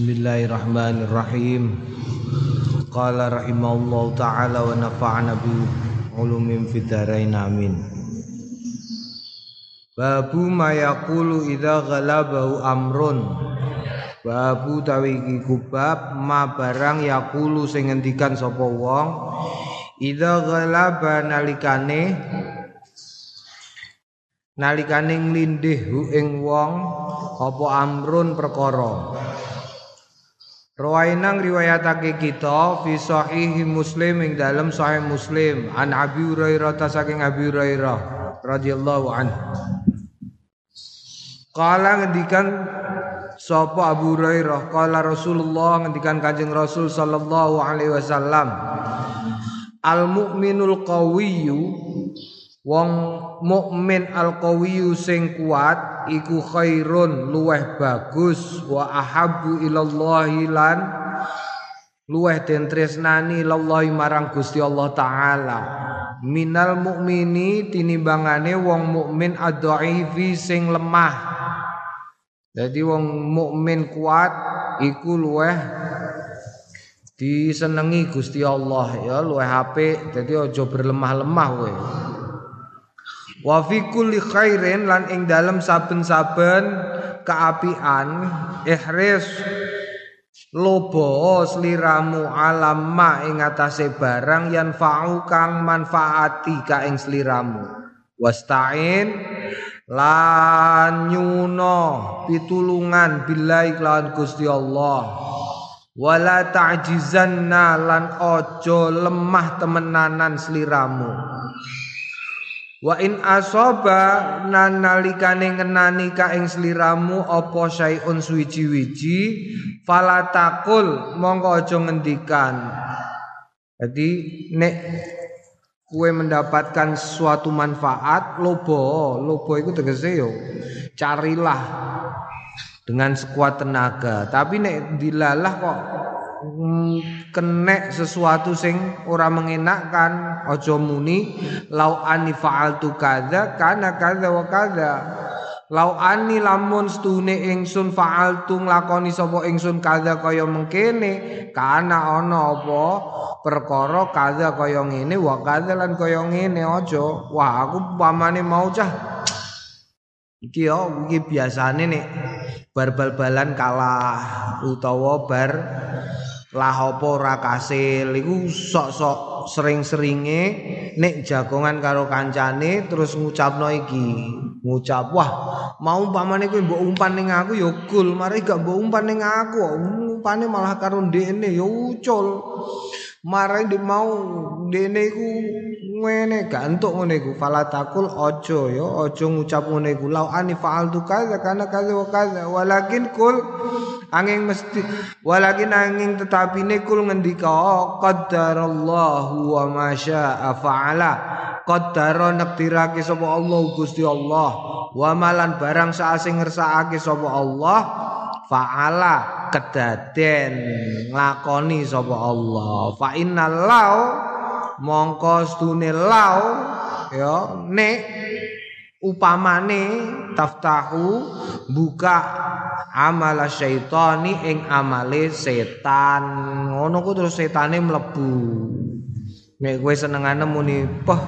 Bismillahirrahmanirrahim. Qala rahimahullah taala wa nafa'ana bi ulumin fid dharain amin. Babu mayaqulu idza ghalabahu amrun. Babu tawi iki kubab ma barang yaqulu sing ngendikan sapa wong idza ghalaba nalikane nalikane nglindih ing wong apa amrun perkara Rawainang riwayatake kita fi sahihi Muslim ing dalam sahih Muslim an Abi Hurairah ta saking Abi Hurairah radhiyallahu anhu. Kala ngendikan sapa Abu Hurairah kala Rasulullah ngendikan Kanjeng Rasul sallallahu alaihi wasallam Al mukminul qawiyyu wong mukmin al qawiyyu sing kuat iku khairun luweh bagus wa ahabbu ilallahi lan luweh den tresnani lallahi marang Gusti Allah taala. Minal mukmini tinimbangane wong mukmin adhaifi sing lemah. Jadi wong mukmin kuat iku luweh disenengi Gusti Allah ya luweh apik. Dadi aja berlemah-lemah kowe Wa fi kulli khairin lan ing dalem saben-saben keapian ihris lobo sliramu alamma ing atase barang yang fa'u kang manfaati ka ing sliramu. Wasta'in lan nyuno pitulungan billahi kelawan Gusti Allah. Wala ta'jizanna lan ojo lemah temenanan sliramu Wa in asoba nan nalikane ngenani ka ing sliramu apa syai'un suwiji-wiji fala takul mongko aja ngendikan. Jadi nek kue mendapatkan suatu manfaat lobo, lobo itu tegese yo carilah dengan sekuat tenaga. Tapi nek dilalah kok kenek sesuatu sing ora mengenakkan ojo muni. Lau ani fa'altu kadza kana kadza wa kadza. Lau ani lamun stune ingsun fa'altu nglakoni sapa ingsun kadza kaya mengkene kana ana apa? Perkara kadza kaya ngene wa kadza lan kaya ngene aja. Wah aku pamane mau cah. Iki yo iki biasane nek bar bal-balan kalah utawa bar lah apa ora kasil iku sok-sok sering-seringe nek jagongan karo kancane terus ngucapno iki. Ngucap wah mau umpamane kowe mbok umpan ning aku ya mari gak mbok umpan ning aku. Umpane malah karo ndekne ya ucul Marai di mau dene iku ngene gak entuk ngene iku fala takul aja ya aja ngucap ngene iku lau ani fa'altu kaza kana kaza wa walakin kul angin mesti walakin angin tetapi ne kul ngendika qaddarallahu wa ma syaa fa'ala. Qaddara nakdirake sapa Allah Gusti Allah. Wa malan barang saasing ngersakake sapa Allah fa'ala kedaden nglakoni sapa Allah. Fa innal lau mongko stune lau ya nek upamane taftahu buka amala syaitani ing amale setan. Ngono ku terus setane mlebu. Nek kowe senengane muni poh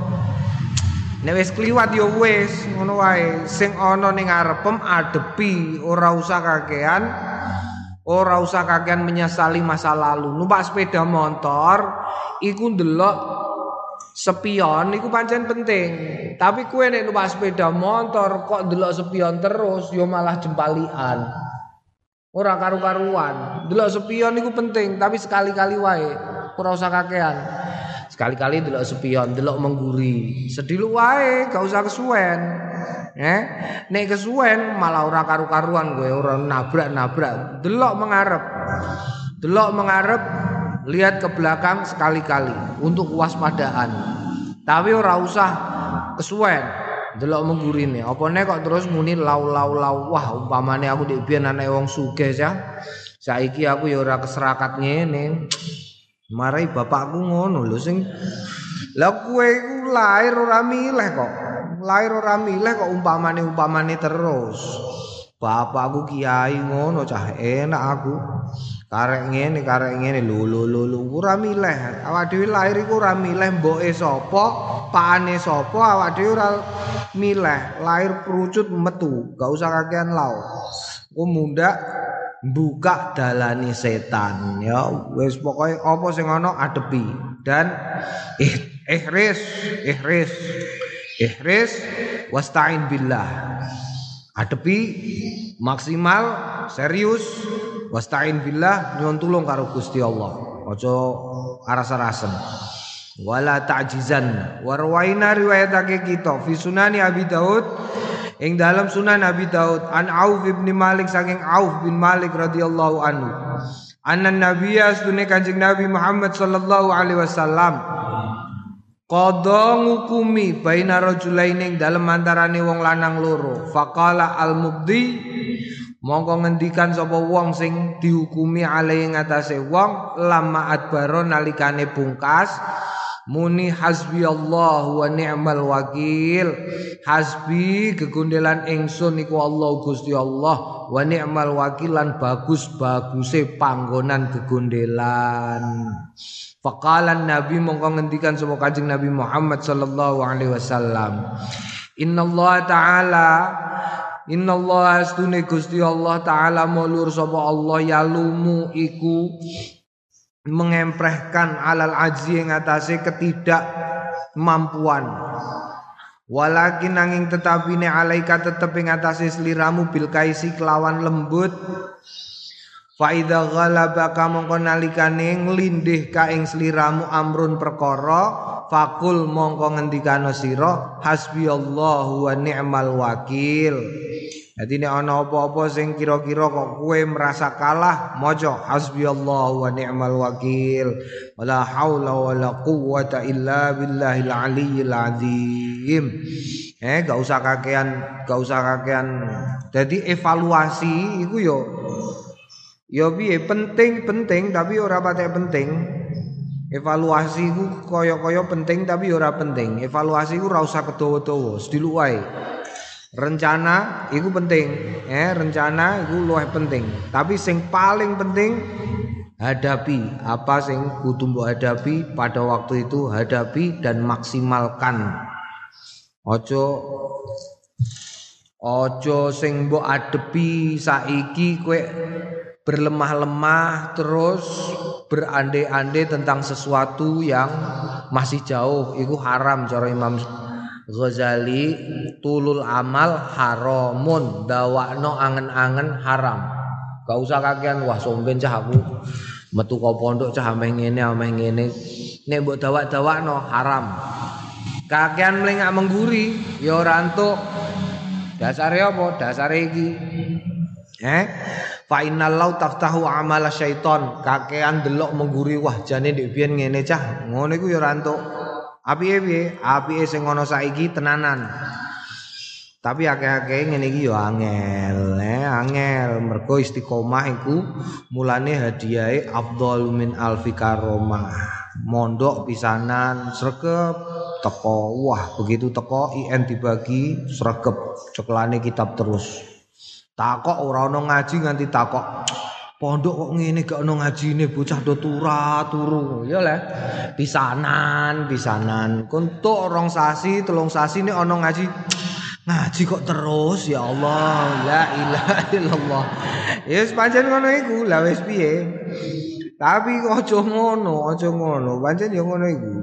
Nek wis kliwat ya wis ngono wae. Sing ana ning ngarepem adepi, ora usah kakean Ora usah kakean menyesali masa lalu. Numpak sepeda motor iku ndelok spion iku pancen penting. Tapi kue nek numpak sepeda motor kok ndelok spion terus yo malah jempalian. Ora karu-karuan. Ndelok spion iku penting, tapi sekali-kali wae. Ora usah kakean. Sekali-kali delok spion, delok mengguri. Sedih wae, gak usah kesuwen. Eh, nek kesuwen malah ora karu-karuan gue ora nabrak-nabrak. Delok mengarep. Delok mengarep, lihat ke belakang sekali-kali untuk waspadaan. Tapi ora usah kesuwen. Delok menggurine. Apa nek kok terus muni lau lau lau wah umpamane aku biyen anak wong sugih ya. Saiki aku ya ora keserakat ngene. Marai bapakku ngono lho sing Lah kowe iku lahir ora milih kok. Lahir ora milih kok umpamane-umpamane terus. bapakku kiai ngono cah enak aku. Karek ngene karek ngene. Lho lho lho lho ora milih. Awak dhewe lahir iku ora milih mboke sapa pakane sapa awak dhewe ora milih. Lahir kerucut metu gak usah kakean lau ku mundak buka dalani setan ya wis pokoke apa sing ana adepi dan eh ihris ihris ihris wasta'in billah adepi maksimal serius Wasta'in billah nyuwun tulung karo Gusti Allah. Aja aras-arasen. Wala ta'jizan. Warwaina riwayatake kita fi sunani Abi Daud ing dalam sunan Abi Daud an Auf bin Malik saking Auf bin Malik radhiyallahu anhu. Anna Nabiya sedune Kanjeng Nabi Muhammad sallallahu alaihi wasallam Qadha ngukumi baina rajulaini dalam antarane wong lanang loro. Faqala al-mubdi Mongko ngendikan sapa wong sing dihukumi alai ngatasé wong lama adbaro nalikane bungkas muni hasbi Allah wa ni'mal wakil. Hasbi kegundelan ingsun iku Allah Gusti Allah. Wa ni'mal wakilan bagus baguse panggonan kegundelan. Faqalan Nabi mongko ngendikan sapa Kanjeng Nabi Muhammad sallallahu alaihi wasallam. Allah taala Inna Allah astune Gusti Allah taala mulur sapa Allah yalumu iku mengemprehkan alal aji yang atase ketidakmampuan. Walakin nanging tetapi ne alaika tetep ing atase sliramu bil kaisi kelawan lembut. Faida ghalabaka mongko nalikane nglindih ka ing sliramu amrun perkara fakul mongko ngendikano sira hasbiyallahu wa ni'mal wakil Jadi nek ana apa-apa sing kira-kira kok kue merasa kalah, maca hasbiyallahu wa ni'mal wakil. Wala haula wala quwwata illa billahil aliyyil azim. Eh gak usah kakean, gak usah kakean. Jadi evaluasi iku yo yo piye penting penting tapi ora patek penting. Evaluasi ku kaya-kaya penting tapi ora penting. Evaluasi ku ora usah kedawa-dawa, sedilu. Rencana iku penting, eh rencana iku luwih penting. Tapi sing paling penting hadapi apa sing kudu hadapi pada waktu itu hadapi dan maksimalkan. Ojo ojo sing mbok adepi saiki kowe berlemah-lemah terus berandai-andai tentang sesuatu yang masih jauh itu haram cara Imam Ghazali tulul amal haramun. Dawakno angen-angen haram. Gak usah kakean wah somben cah aku. Metu kau pondok cah ameh ngene ameh ngene. Nek mbok dawak-dawakno haram. Kakean mlengak mengguri ya ora entuk. Dasare apa? Dasare iki. Eh? Fa innal lau taftahu amala syaiton. Kakean delok mengguri wah jane ndek biyen ngene cah. Ngono iku ya ora entuk. Apike piye? Apike sing ana saiki tenanan. Tapi akeh-akeh ngene iki angel, eh angel. Mergo istiqomah iku mulane hadiahe afdhalu min alfi. Mondok pisanan sregep teko. Wah, begitu teko IN dibagi sregep ceklane kitab terus. Takok ora ana ngaji nganti takok. Pondok kok ngene gak ono ngajine bocah do turu turu. Ya le. Pisanan, pisanan. Kuntuk rong sasi, telung sasi nek ono ngaji. Ngaji kok terus ya Allah. La ilaha illallah. Ya wis pancen ngono iku. Lah wis piye? Tapi aja ngono, aja ngono. Pancen ya ngono iku.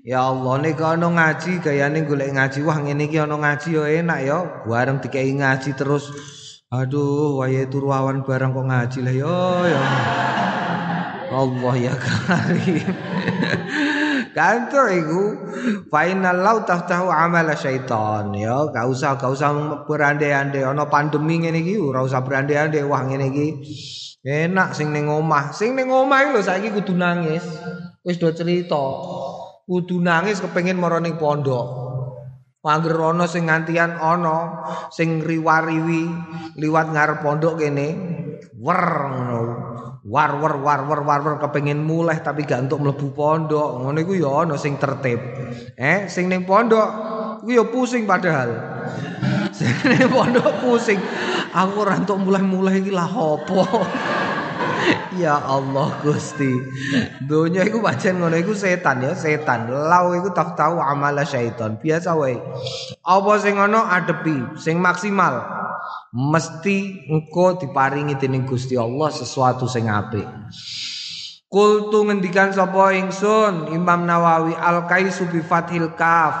Ya Allah nek ono ngaji gayane golek ngaji wah ngene iki ono ngaji ya enak ya. Bareng dikei ngaji terus Aduh, wayahe turu awan barang kok ngaji lah yo ya. Allah ya karim. Kantor iku final lau tahu amal syaitan ya, gak usah gak usah berandai-andai ana pandemi ngene iki ora usah berandai-andai wah ngene iki. Enak sing ning omah, sing ning omah lho saiki kudu nangis. Wis do cerita. Kudu nangis kepengin marane pondok. Angger ana sing ngantian ana sing riwariwi liwat ngarep pondok kene wer ngono. War war war war war war kepengin mulai tapi gak untuk mlebu pondok. Ngono iku ya ana sing tertib. Eh sing ning pondok iku ya pusing padahal. Sene pondok pusing. Aku ora entuk mulai-mulai iki lah opo. ya Allah Gusti. Donya iku pancen ngono iku setan ya, setan. Lau iku tak tahu amala syaitan. Biasa wae. Apa sing ngono adepi, sing maksimal. Mesti engko diparingi dening Gusti Allah sesuatu sing apik. Kultu ngendikan sapa ingsun Imam Nawawi Al Kaisu bi fathil kaf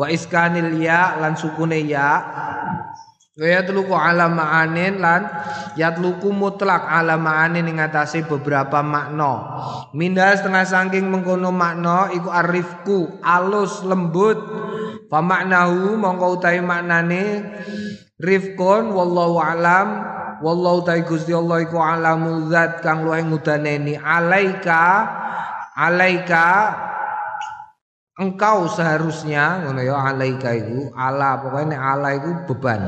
wa iskanil ya lan sukune ya Ya tluku ala ma'anin lan yatluku mutlak ala ma'anin ing beberapa makna. Minda setengah saking mengkono makna iku arifku alus lembut. Fa maknahu mongko utahe maknane rifkun wallahu alam wallahu ta'ala Gusti Allah iku alamul zat kang luwih ngudaneni alaika alaika engkau seharusnya ngono ya alaika iku ala pokoknya ala iku beban.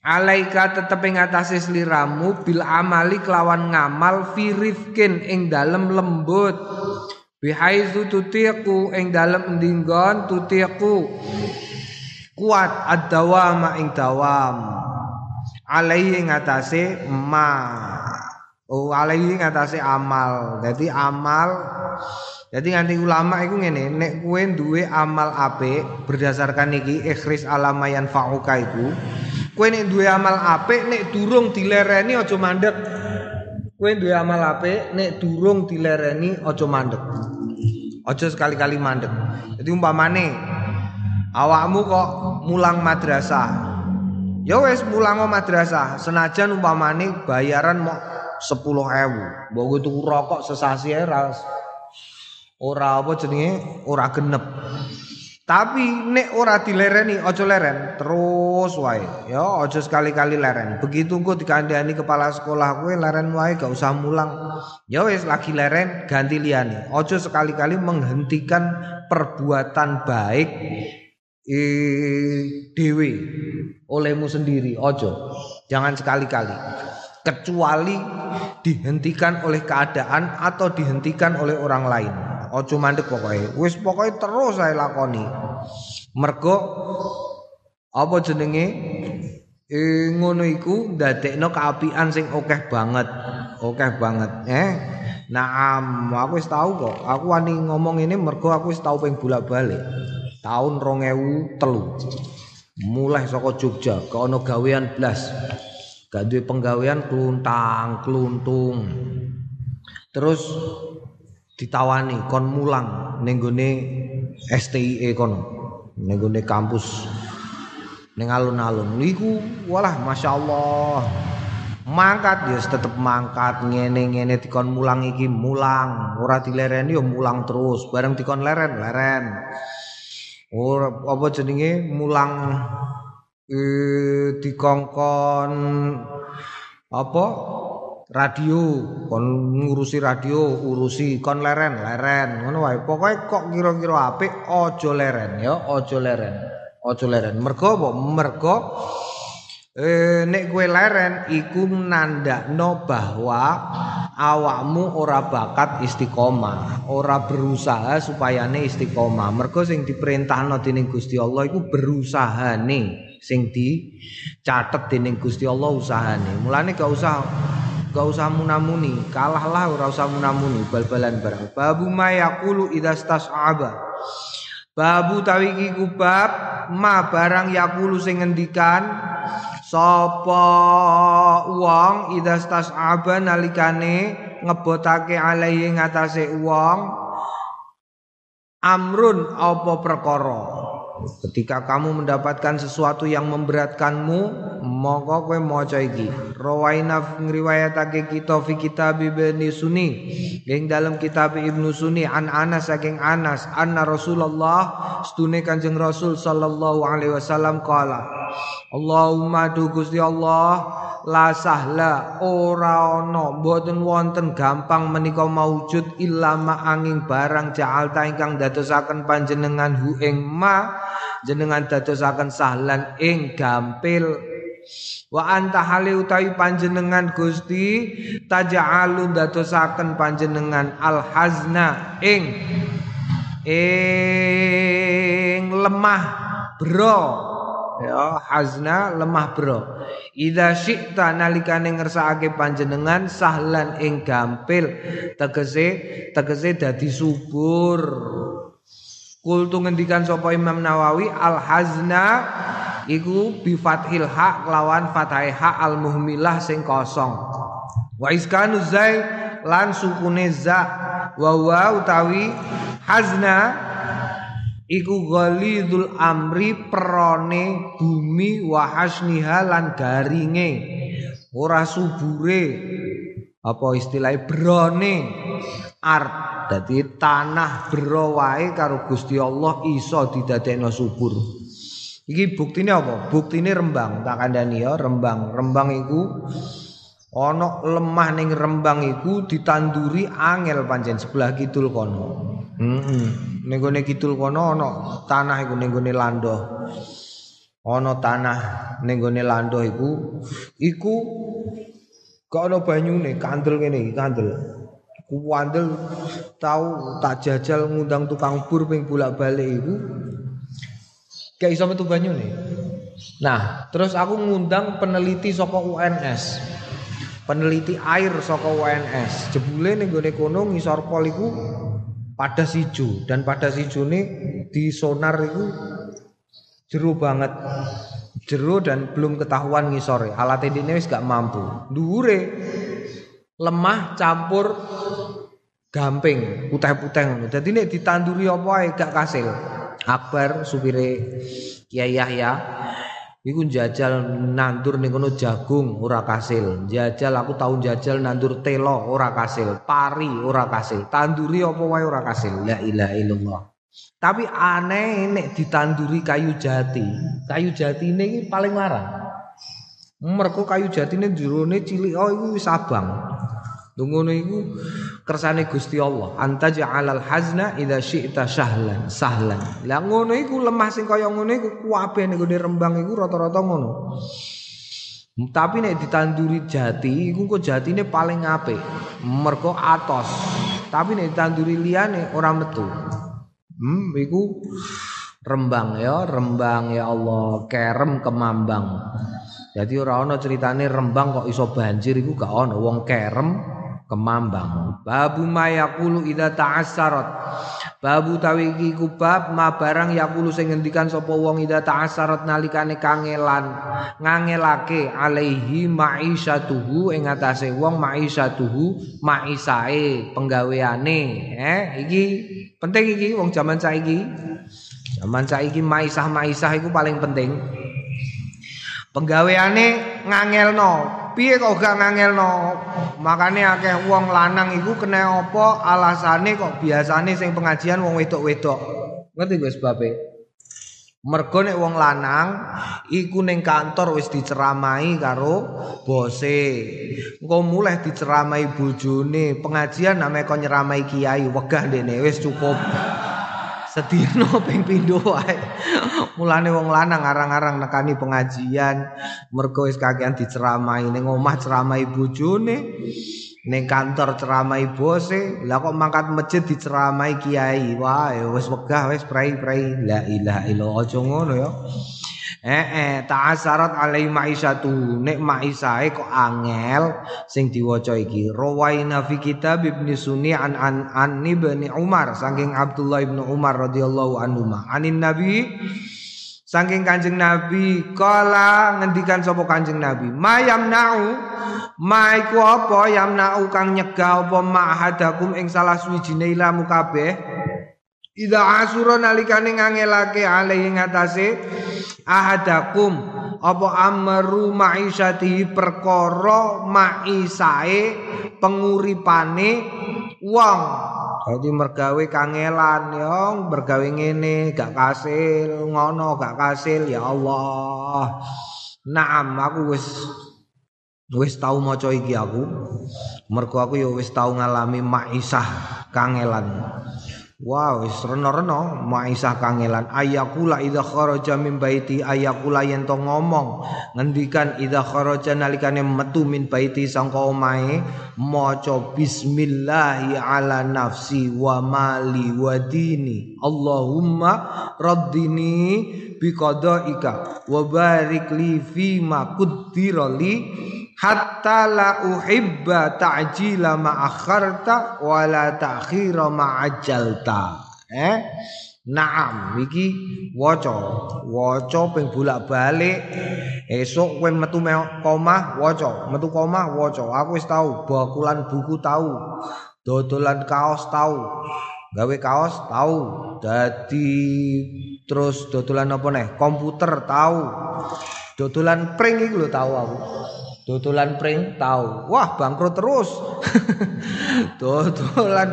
Alaika tetep ing atase sliramu bil amali kelawan ngamal firifkin ing dalem lembut. Bihaizu tutiqu ing dalem endinggon tutiqu. Kuat ad-dawama ing dawam. Alaihi ing atase ma. Oh alaihi ing atase amal. Jadi amal jadi nganti ulama itu ngene, nek kue duwe amal apik berdasarkan iki ikhris alamayan fa'uka iku, kue nek duwe amal apik nek durung dilereni aja mandek. Kue duwe amal apik nek durung dilereni aja mandek. Aja sekali-kali mandek. Jadi umpamane awakmu kok mulang madrasah. Ya wes mulang madrasah, senajan umpamane bayaran mau 10.000. Mbok tuku rokok sesasi ae ora apa jenenge? Ora genep. Tapi nek ora dilereni aja leren terus wae. Ya aja sekali-kali leren. Begitu engko dikandani kepala sekolah kowe leren wae gak usah mulang. Ya wis lagi leren ganti liyane. Aja sekali-kali menghentikan perbuatan baik eh dewe olehmu sendiri ojo jangan sekali-kali. Kecuali dihentikan oleh keadaan atau dihentikan oleh orang lain ojo mandek pokoknya wis pokoknya terus saya lakoni mergo apa jenenge e, ngono iku ndadekno kaapian sing okeh banget okeh banget eh Naam, aku wis kok. Aku wani ngomong ini mergo aku wis tahu ping bolak-balik. Tahun 2003. Mulai saka Jogja ke ono gawean blas. Gak duwe penggawean kluntang, kluntung. Terus ditawani kon mulang ning gone STIE kono ning gone kampus ning alun-alun. Niku walah masyaallah mangkat ya tetep mangkat. Ngene-ngene dikon mulang iki mulang. Ora dilereni ya mulang terus. Bareng dikon leren leren. Ora apa jenenge? Mulang eh dikongkon apa radio kon ngurusi radio urusi kon leren leren. Ngono wae. Pokoke kok kira-kira apik aja leren ya aja leren. Aja leren. Mergo apa? Mergo eh nek kowe leren iku nandakno bahwa awakmu ora bakat istiqomah ora berusaha supaya ne istiqomah. Mergo sing diperintahno dening Gusti Allah iku berusahane sing dicatet dening Gusti Allah usahane. Mulane gak usah gak usah munamuni kalahlah ora usah munamuni bal-balan barang babu ma yaqulu idza stas'aba. Babu tawiki kubab ma barang yaqulu sing ngendikan sapa wong idza stas'aba nalikane ngebotake alaihi ngatasé wong amrun apa perkara Ketika kamu mendapatkan sesuatu yang memberatkanmu, mongko kowe maca iki. Rawaina ngriwayatake kita fi kitab Ibnu Sunni. Ing dalam kitab Ibnu Sunni an Anas saking Anas, anna Rasulullah stune Kanjeng Rasul sallallahu alaihi wasallam kala. Allahumma du Gusti Allah la sahla ora ana. Mboten wonten gampang menika maujud illa angin barang ja'alta ingkang dadosaken panjenengan hu ing ma jenengan dadosaken sahlan ing gampil. Wa anta hale utawi panjenengan Gusti taja'alu dadosaken panjenengan al hazna ing ing lemah bro ya hazna lemah bro. Idza syi'ta nalikane ngersakake panjenengan sahlan ing gampil. Tegese tegese dadi subur. Kultu ngendikan sapa Imam Nawawi al hazna iku bi fathil ha kelawan fathai ha al muhmilah sing kosong. Wa iskanu zai lan sukune za. Wa utawi hazna iku ghalidul amri perone bumi wa hasniha lan garinge. Ora subure. Apa istilahnya brone art dadi tanah bero wae karo Gusti Allah iso didadekno subur. Iki buktine apa? Buktine rembang tak kandhani ya rembang. Rembang iku ana lemah ning rembang iku ditanduri angel pancen sebelah kidul kono heeh ning gone kidul kono ana tanah iku ning gone lando ana tanah ning gone lando iku. Iku gak ana banyune kandel ngene iki kandel. Kuandel tau tak jajal ngundang tukang bur ping bolak-balik iku. Gak iso metu banyune. Nah terus aku ngundang peneliti saka UNS peneliti air saka UNS jebule ning gone kono ngisor pol iku pada sijo dan pada sijo ini di sonar itu jeru banget. Jeru dan belum ketahuan ngisore. Alat ini wis gak mampu. Dhuwure lemah campur gamping putih-putih. Dadi nek ditanduri apa gak kasil. Akbar supire Kiai Yahya iku jajal nandur ning kono jagung ora kasil. Jajal aku tahun jajal nandur telo ora kasil, pari ora kasil. Tanduri apa wae ora kasil. La ilaha illallah. Tapi aneh nek ditanduri kayu jati. Kayu jati ini paling larang. Mergo kayu jatine jerone cilik oh iku wis abang. Ngono iku kersane Gusti Allah. Anta ja'alal hazna idza syi'ta sahlan, sahlan. Lah ngono iku lemah sing kaya ngono iku kuwabe ning Rembang iku rata-rata ngono. Tapi nek ditanduri jati iku kok jatine paling apik. Mergo atos. Tapi nek ditanduri liyane ora metu. Hmm, iku Rembang ya, Rembang ya Allah, kerem kemambang. Jadi ora ana ceritane Rembang kok iso banjir iku gak ana wong kerem kemambang babu ma yaqulu idza ta'assarat. Babu tawi iki ku bab ma barang yaqulu sing ngendikan sapa wong idza ta'assarat nalikane kangelan ngangelake alaihi ma'isyatuhu ing atase wong ma'isyatuhu ma'isae penggaweane eh iki penting iki wong zaman saiki. Zaman saiki maisah maisah iku paling penting. Penggaweane ngangelno piye kok gak ngangelno makane akeh wong lanang iku kena apa? Alasane kok biasane sing pengajian wong wedok-wedok. Ngerti gue sebabe mergo nek wong lanang iku ning kantor wis diceramai karo bose. Engko mulai diceramai bojone. Pengajian namanya kok nyeramai kiai wegah dene wis cukup sedino ping pindho wae. Mulane wong lanang arang-arang nekani pengajian, mergo wis kakean diceramai ning omah ceramai bojone, ning kantor ceramai bose, lah kok mangkat masjid diceramai kiai. Wah, wis wegah wis prai-prai. La ilaha illallah aja ngono ya. Eh eh ta'asarat alai ma'isyatu nek ma'isae kok angel sing diwaca iki. Rawaina fi kitab Ibnu Sunni an an, an ibni Umar saking Abdullah ibnu Umar radhiyallahu anhu anin nabi saking Kanjeng Nabi kala ngendikan sapa Kanjeng Nabi? Mayam nau maiku apa? Yamnau kang nyegah apa? Ma'hadakum ing salah suwijine ilamu kabeh. Ida asura nalikane ngangelake alaihi ngatasé ahadakum apa amru ma'isyati perkara ma'isae penguripane wong Jadi mergawe kangelan ya, mergawe ngene gak kasil, ngono gak kasil ya Allah. Naam aku wis wis tau maca iki aku. Mergo aku ya wis tau ngalami maisah kangelan. Wow, wis reno-reno. Maisah kangelan ayakula idza kharaja min baiti ayakula yen to ngomong. Ngendikan idza kharaja nalikane metu min baiti sangka omahe maca bismillahi ala nafsi wa mali wa dini. Allahumma raddini bi qadaika wa barik li fi ma qaddira li hatta la uhibba ta'jila ma akharta wa la ta'khira ma ajalta eh? Naam iki waca. Waca ping bolak-balik. Esuk kowe metu komah waca. Metu komah waca. Aku wis tau bakulan buku tau. Dodolan kaos tau. Gawe kaos tau. Dadi terus dodolan apa nih komputer tau. Dodolan pring iki lho tau aku Dodolan pring tahu. Wah, bangkrut terus. dodolan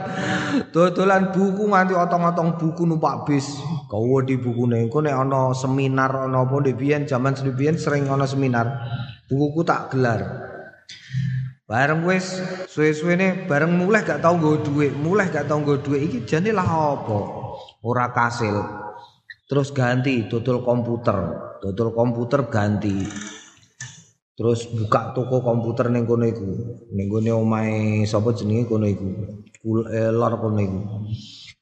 dodolan buku nganti otong-otong buku numpak bis. Kau di buku kau nih ono seminar ono apa di bian zaman sebian sering ono seminar. Bukuku tak gelar. Bareng wis suwe-suwe nih bareng mulai gak tau gue duit, mulai gak tau gue duit iki jane lah apa? Ora kasil. Terus ganti dodol komputer, dodol komputer ganti. Terus buka toko komputer ning kono iku. Ning gone omahe sapa jenenge kono iku. Eh, lor kono iku.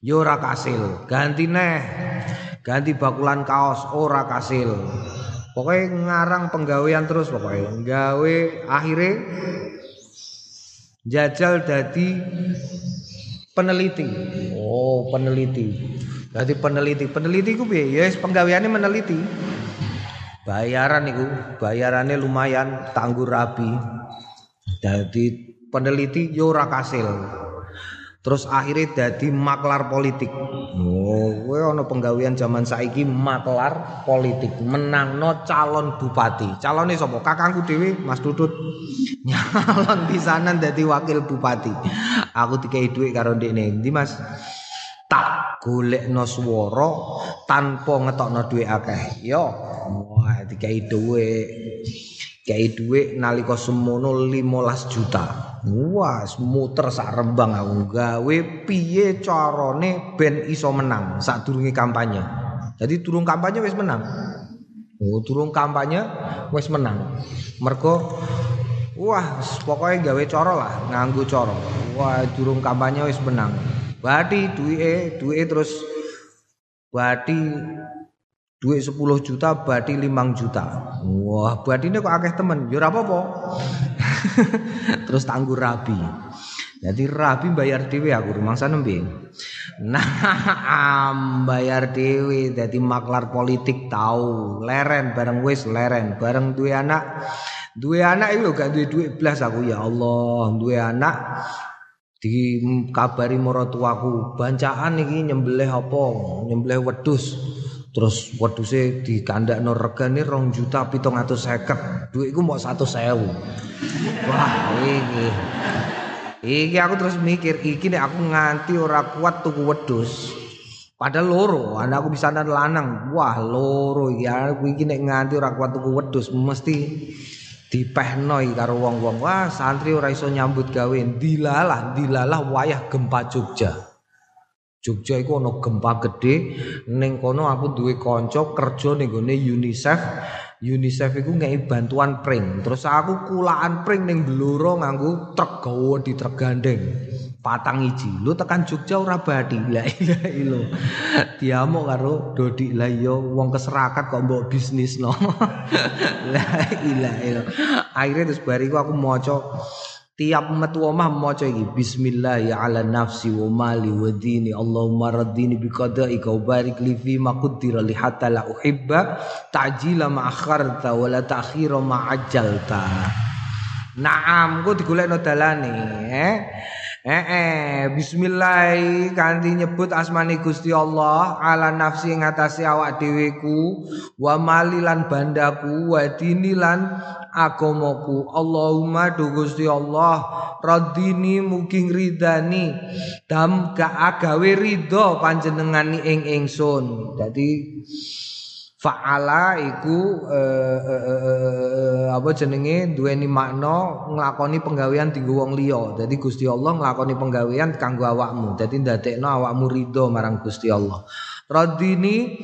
Yo ora kasil, ganti neh. Ganti bakulan kaos ora kasil. Pokoknya ngarang penggawean terus pokoknya. Gawe akhirnya jajal dadi peneliti. Oh, peneliti. Dadi peneliti. Peneliti ku piye? Ya penggaweane meneliti. Bayaran itu bayarannya lumayan tanggur rabi. Jadi peneliti yura kasil. Terus akhirnya jadi maklar politik. Oh gue ono penggawean zaman saiki maklar politik. Menang no calon bupati. Calonnya sopo kakangku dewi mas dudut. Nyalon di sana jadi wakil bupati. Aku tiga duit karo nih di mas? Tak golekno swara tanpa ngetokno dhuwit akeh. Yo wah dikai dhuwit. Dikai dhuwit nalika semono 15 juta. Wah muter sak rembang aku. Gawe piye carane ben iso menang sadurunge kampanye? Jadi turun kampanye wis menang. Oh turun kampanye wis menang. Mergo wah pokoknya gawe cara lah nganggo cara. Wah durung kampanye wis menang. Badi duwe duwe terus badi duit 10 juta badi 5 juta. Wah, badine kok akeh temen. Ya apa-apa. terus tangguh rabi. Jadi rabi bayar dhewe aku rumangsa nembe. Nah, bayar dhewe dadi maklar politik tahu. Leren bareng wis leren, bareng duwe anak. Duwe anak itu gak duwe duit blas aku ya Allah, duwe anak dikabari maratuaku bancaan iki nyembelih apa nyembelih wedhus terus wedhuse dikandakno regane 2 juta 750 duitku mau 100.000 wah iki iki aku terus mikir iki nek aku nganti ora kuat tuku wedhus Padahal loro, anakku bisa lanang. Wah, loro iki aku iki nek nganti ora kuat tuku wedhus mesti dipehno karo wong-wong. Wah santri ora iso nyambut gawe. Dilalah dilalah wayah gempa Jogja Jogja iku ana gempa gede ning kono aku duwe kanca kerja ning gone UNICEF. UNICEF iku ngei bantuan pring. Terus aku kulaan pring ning Blora nganggo truk gawa di truk gandeng patang iji. Lu tekan Jogja ora badi. La ilaha illallah diamuk karo Dodi lah iya wong keserakat kok mbok bisnis no la ilaha illallah akhirnya terus bariku aku maca tiap metu omah maca iki bismillah ya ala nafsi wa mali wa dini Allahumma raddini bi qadaika wa barik li fi ma qaddara li hatta la uhibba ta'jila ma akharta wa la ta'khira ma ajjalta Naam, ku digolekno dalane, eh. Eh, eh bismillah kanthi nyebut asmani Gusti Allah ala nafsi ngatasi awak dheweku wa malilan bandaku wa dinilan agamaku Allahumma du Gusti Allah radini mugi ridani dam ga agawe ridho panjenengani ing ingsun dadi Fa'ala iku eh, eh, eh, eh, apa jenenge duweni makna nglakoni penggawean dienggo wong liya. Dadi Gusti Allah nglakoni penggawean kanggo awakmu. Dadi ndadekno awakmu ridho marang Gusti Allah. Radini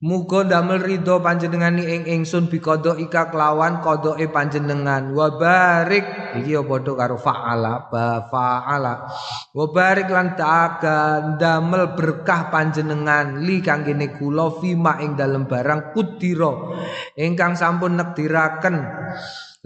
Muga damel ridho panjenengani ing ingsun bikodo ika kelawan kodoke panjenengan. Wa barik. Iki ya padha karo faala ba faala. Wa barik lan ta'aga damel berkah panjenengan li kanggene kula fima ing dalem barang kudira. Ingkang sampun nektiraken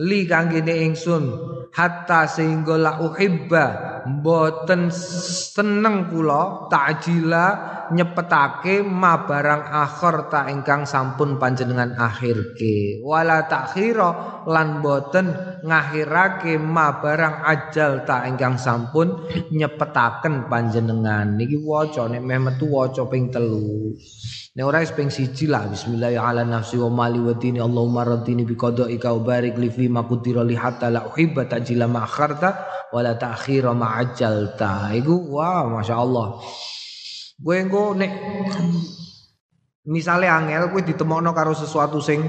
li kanggene ingsun hatta sehingga la uhibba mboten seneng kula takjila nyepetake ma barang akhir ta ingkang sampun panjenengan akhirke. Wala takhira lan boten ngakhirake ma barang ajal ta ingkang sampun nyepetaken panjenengan. Niki waca nek meh metu waca ping telu Nek ora ping siji lah bismillah ala nafsi wa mali wa dini Allahumma radini bi qadaika wa barik li fi ma qudira li hatta la uhibba tajila ma akharta wa la ta'khira ma ajjalta. Iku wah masyaallah. Kowe engko nek misale angel kowe ditemokno karo sesuatu sing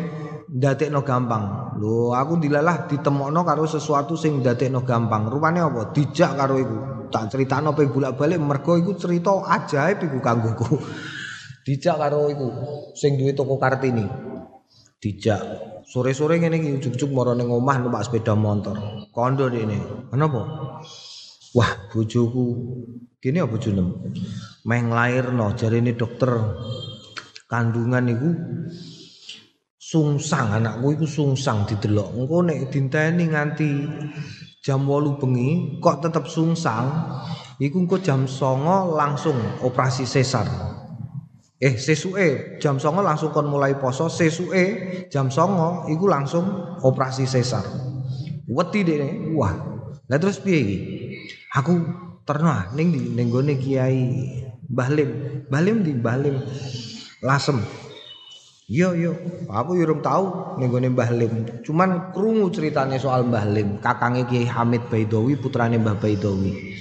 ndadekno gampang. Lho aku dilalah ditemokno karo sesuatu sing ndadekno gampang. Rupane apa? Dijak karo iku. Tak critakno pe bolak-balik mergo iku cerita ajaib iku kanggoku. Dijak karo iku sing duwe toko Kartini. Dijak sore-sore ngene iki ujug-ujug mara ning omah numpak sepeda motor. Kondo ini. Kenapa? Wah, bojoku kene apa bojone? Meh nglairno jarine dokter kandungan iku sungsang anakku iku sungsang didelok. Engko nek dinteni nganti jam 8 bengi kok tetep sungsang, iku engko jam 09.00 langsung operasi sesar. Eh sesuke jam songo langsung kon mulai poso sesuke jam songo iku langsung operasi sesar. Wedi deh, wah. Lah terus piye iki? Aku terno ning di ning gone Kiai Mbah Lim. Mbah Lim di Mbah Lim. Lasem. Yo yo, aku yo urung tau ning gone Mbah Lim. Cuman krungu ceritane soal Mbah Lim, kakange Kiai Hamid Baidowi, putrane Mbah Baidowi.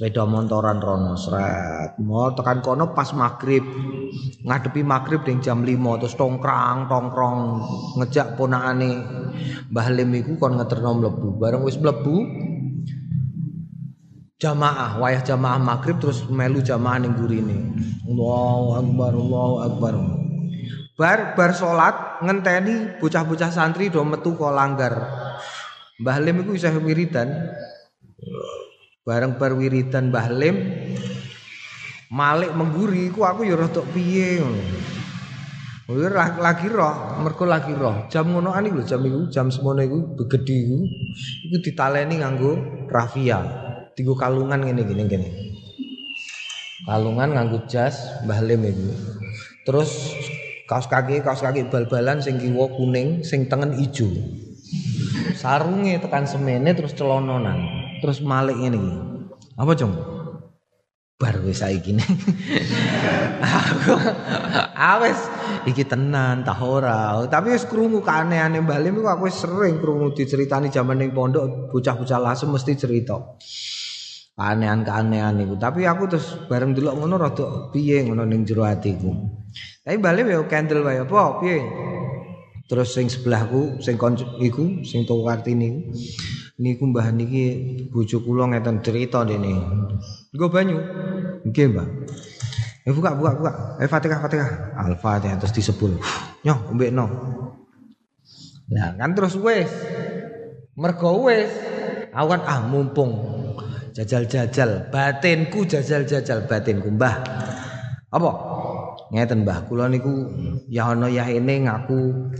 Sepeda motoran rono sret. Mau tekan kono pas maghrib. Ngadepi maghrib ding jam 5 terus tongkrang tongkrong ngejak ponakane. Mbah Lim iku kon ngeterno mlebu. Bareng wis mlebu jamaah wayah jamaah maghrib terus melu jamaah ning gurine. Allahu akbar Allahu akbar. Bar bar salat ngenteni bocah-bocah santri do metu kok langgar. Mbah Lim iku isih bareng bar wiridan Mbah Lim Malik mengguri ku aku ya rada piye ngono. lagi roh, mergo lagi roh. Jam ngonoan iku jam iku, jam semono iku begedi iku. Iku ditaleni nganggo rafia. Tigo kalungan ngene gini gini. Kalungan nganggo jas Mbah Lim. Terus kaos kaki kaos kaki bal-balan sing kiwa kuning, sing tengen ijo. Sarunge tekan semene terus celononan. Terus Malik ini. Apa, Jong? Bar wis saiki. Aku awes iki tenan tah ora. Tapi wis krungu keanehan Mbah Lim aku wis sering krungu diceritani jaman ning pondok bocah-bocah lasem mesti cerita. Keanehan-keanehan iku. Tapi aku terus bareng delok ngono rada piye ngono ning jero atiku. Tapi Mbah Lim ya candle wae apa piye? Terus sing sebelahku sing iku sing toko Kartini niku mbah niki bojo kula ngeten cerita dene. Nggo banyu. Nggih, Mbah. Eh buka buka buka. Eh Fatihah Fatihah. Al-Fatihah terus disebul. Nyoh ombekno. Nah, kan terus wis. Mergo wis awan ah mumpung jajal-jajal batinku jajal-jajal batinku Mbah. Apa? Ngeten Mbah, kula niku ya ana ya ini ngaku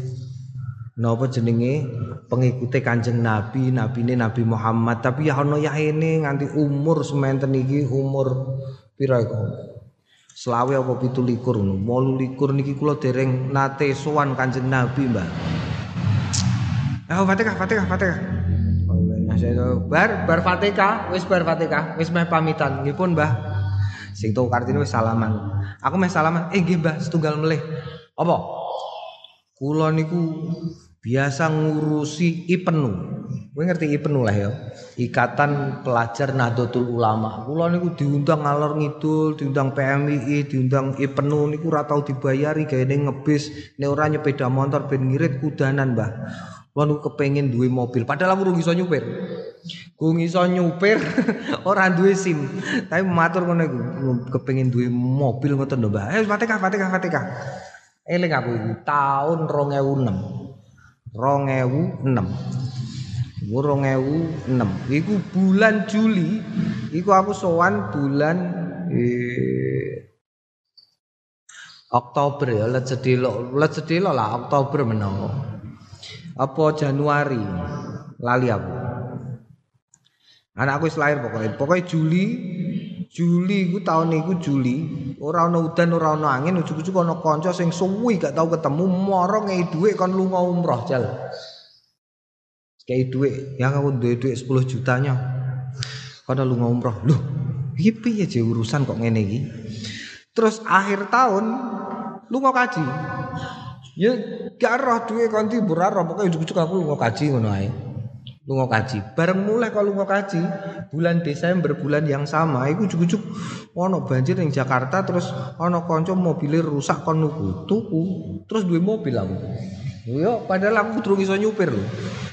napa jenenge pengikute Kanjeng Nabi, nabine Nabi Muhammad, tapi ya ana ini nganti umur sementen iki umur pira iku? Selawe apa pitu likur Molu likur niki kula dereng nate sowan Kanjeng Nabi, Mbak. Oh, Fatihah, Fatihah, Fatihah. Bar bar Fatihah, wis bar Fatihah, wis meh pamitan. Nggih pun, Mbah. Sing tuh kartine wis salaman. Aku meh salaman, eh nggih Mbah, setunggal melih. Apa? Kula niku biasa ngurusi IPENU. Kowe ngerti IPENU lah ya. Ikatan Pelajar Nahdlatul Ulama. Kula niku diundang ngalor ngidul, diundang PMII, diundang IPENU niku ora tau dibayari gaene ngebis, nek ora nyepeda motor ben ngirit kudanan, Mbah. Kula niku kepengin duwe mobil, padahal aku iso nyupir. Ku iso nyupir ora duwe SIM. Tapi matur ngono iku kepengin duwe mobil ngoten lho, Mbah. Eh, Fatihah, Fatihah, Fatihah. Eling aku iku tahun 2006. 2006 2006 iku bulan Juli iku aku sowan bulan eh, Oktober ya let sedelo let sedelo lah Oktober menawa. Apa Januari? Lali aku. Anakku wis lahir pokoknya. Pokoknya Juli Juli iku tahun iku Juli ora ana udan ora ana angin ujug-ujug ana kanca sing suwi gak tau ketemu moro ngei dhuwit kon lunga umroh jal. Kei dhuwit yang aku duwe dhuwit 10 jutanya. Kono lunga umroh. Lho iki piye je urusan kok ngene iki? Terus akhir tahun lunga kaji. Ya gak roh dhuwit kon tibur ora pokoke ujug-ujug aku lunga kaji ngono ae lunga kaji. Bareng mulai kalau lunga kaji, bulan Desember bulan yang sama iku cukup ono banjir ning Jakarta terus ono kanca mobil rusak kon tuku terus duwe mobil aku. Yo padahal aku durung iso nyupir lho.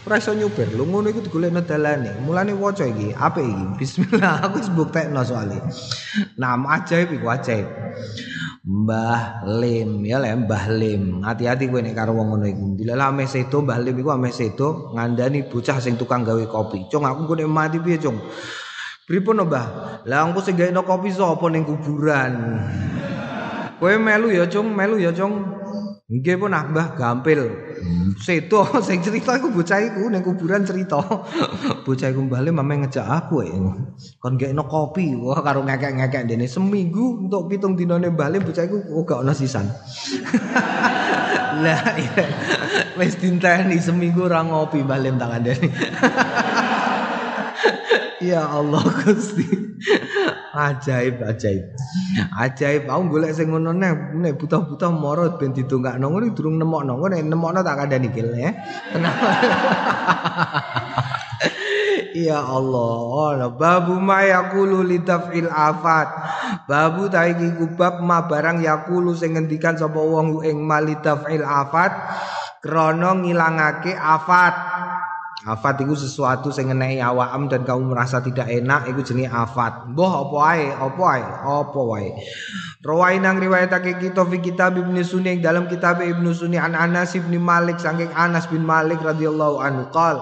Ora iso nyupir lho ngono iku digolekno dalane. Mulane waca iki, apik iki? Bismillah aku wis buktekno soalé. Nama ajaib iku ajaib. Mbah Lim ya le Mbah Lim. Hati-hati kowe nek karo wong ngono iku. Dilalah ame sedo Mbah Lim iku ame sedo ngandani bocah sing tukang gawe kopi. Cung aku kok mati piye, Cung? Pripun Mbah? Lah engko sing gawe kopi sapa ning kuburan? Kowe melu ya, Cung, melu ya, Cung. Nggih pun ah Mbah gampil. Sedo sing cerita iku bocah iku ning kuburan cerita. bocah iku bali mame ngejak aku ya. Kon gekno kopi wah karo ngekek-ngekek dene seminggu untuk pitung dinane bali bocah iku oh gak ono sisan. Lah iya. Wis dinteni seminggu ora ngopi balim tangan dene. Ya Allah Gusti. Ajaib ajaib. Ajaib aku golek sing ngono nek nek buta-buta moro ben didongakno ngono durung nemokno ngono nek nemokno tak kandhani kil ya. Tenang. Ya Allah, babu ma yaqulu litafil afat. Babu ta iki kubab ma barang yaqulu sing ngendikan sapa wong ing malitafil afat krana ngilangake afat. Afat itu sesuatu sing ngenai awam dan kamu merasa tidak enak iku jenis afat. Mbah apa ae, apa ae, apa wae. Rawai nang riwayatake kita fi kitab Ibnu Sunni dalam kitab Ibnu Sunni an Anas bin Malik saking Anas bin Malik radhiyallahu anhu qol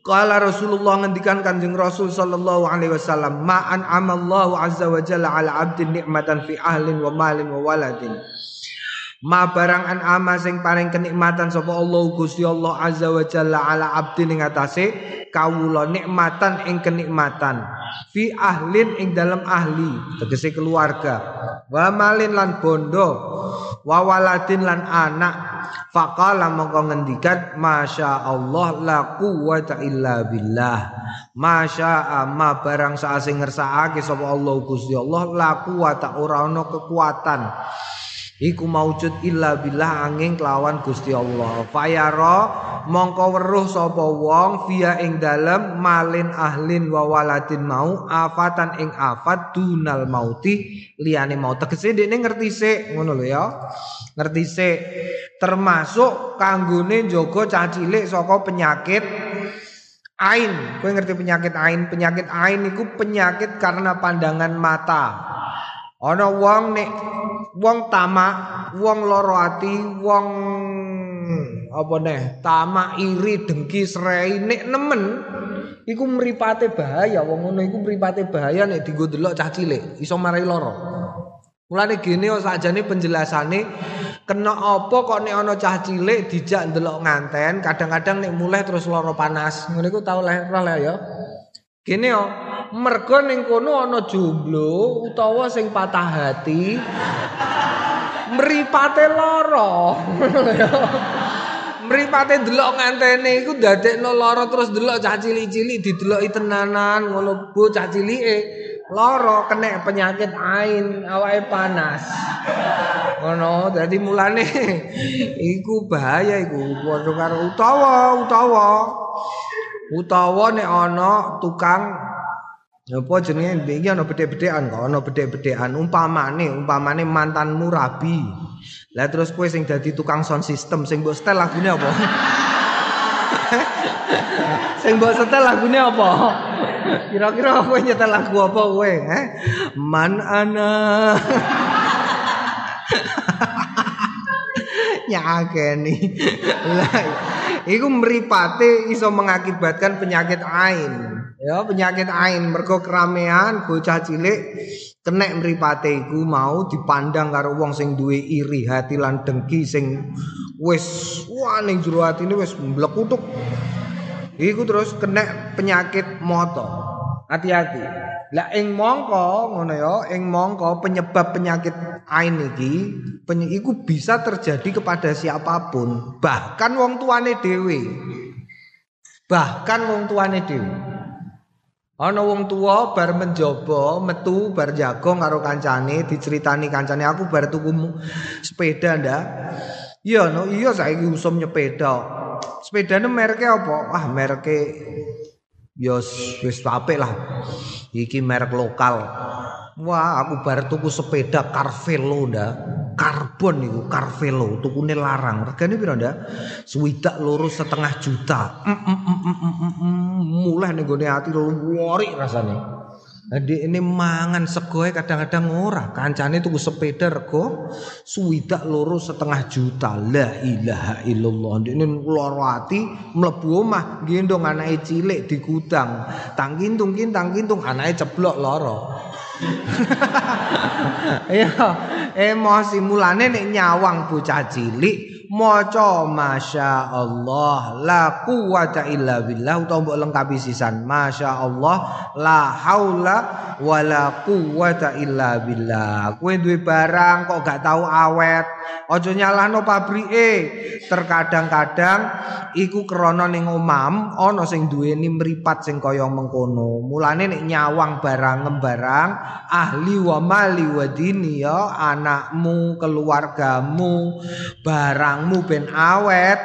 Qala Rasulullah ngendikan Kanjeng Rasul sallallahu alaihi wasallam ma'an amallahu azza wa jalla ala abdin nikmatan fi ahlin wa malin wa waladin Ma barang an ama sing paring kenikmatan sapa Allah Gusti Allah Azza wa Jalla ala abdi ning atase kawula nikmatan ing kenikmatan. Fi ahlin ing dalam ahli tegese keluarga. Wa malin lan bondo wa waladin lan anak. Faqala mongko ngendikan masya Allah la quwata illa billah. Masya ma barang saase ngersakake sapa Allah Gusti Allah la quwata ora ana kekuatan Iku maujud illa billah angin kelawan Gusti Allah. Fayara mongko weruh sapa wong via ing dalem malin ahlin wa waladin mau afatan ing afat dunal mauti liyane mau tegese dekne ngerti sik ngono lho ya. Ngerti sik termasuk kanggone jaga cah cilik saka penyakit ain. Kowe ngerti penyakit ain? Penyakit ain iku penyakit karena pandangan mata. Ana wong nek wong tamak, wong loro ati, wong apa neh, tamak, iri, dengki, serai nek nemen iku mripate bahaya. Wong ngono iku mripate bahaya nek dienggo delok cah cilik, iso marai loro. Mulane gene sakjane penjelasane kena apa kok nek ana cah cilik dijak ndelok nganten, kadang-kadang nek mulai terus loro panas. Ngono iku tau leh ya. Gene yo mergo ning kono ana jomblo utawa sing patah hati mripate lara. Mripate delok ngantene iku dadekno lara terus delok cah cilik-cilik dideloki tenanan ngono bocah cilike. Loro kena penyakit ain awake panas. Ngono dadi mulane iku bahaya iku padha karo utawa utawa utawa nek ana tukang apa jenenge iki ana bedhek-bedhekan kok ana bedhek-bedhekan umpamane umpamane mantanmu rabi lah terus kowe sing dadi tukang sound system sing mbok setel lagune apa sing mbok setel lagune apa Kira-kira apa nyetel lagu apa kowe? Eh? Man ana. Nyakeni. Lah iku mripate iso mengakibatkan penyakit ain. Ya, penyakit ain mergo keramaian bocah cilik kenek mripate iku mau dipandang karo wong sing duwe iri hati lan dengki sing wis wah ning jero atine wis mlekutuk Iku terus kena penyakit moto. Hati-hati. Lah ing mongko ngono ya, ing mongko penyebab penyakit ain iki iku bisa terjadi kepada siapa pun, bahkan wong tuane dhewe. Bahkan wong tuane dhewe. Ana wong tua bar menjaba, metu bar jago karo kancane, diceritani kancane aku bar tuku sepeda ndak. Iya no, iya saiki usum nyepeda. sepedane merke apa? Ah, merke ya wis apik lah. Iki merek lokal. Wah, aku bar tuku sepeda Carvelo ndak. Karbon iku Carvelo, tukune larang. Regane piro ndak? Swidak loro setengah juta. Mm, mm, mm, mm, mm, mm. Mulai ning gone ati wori rasane. Jadi ini mangan segoe kadang-kadang ora. Kancane tuku sepeda rego suwidak loro setengah juta. La ilaha illallah. Ini loro ati mlebu omah gendong anake cilik di gudang. Tangkintung kin tangkintung anake ceblok loro. Ya, emosi mulane nek nyawang bocah cilik maca masya Allah la quwata illa billah utawa mbok lengkapi sisan masya Allah la haula wala quwata illa billah. Kowe duwe barang kok gak tahu awet aja nyalano pabrike. Terkadang-kadang iku krana ning omam ana sing duweni mripat sing kaya mengkono. Mulane nek nyawang barang barang ahli wa mali wa dini ya anakmu keluargamu barang barangmu ben awet.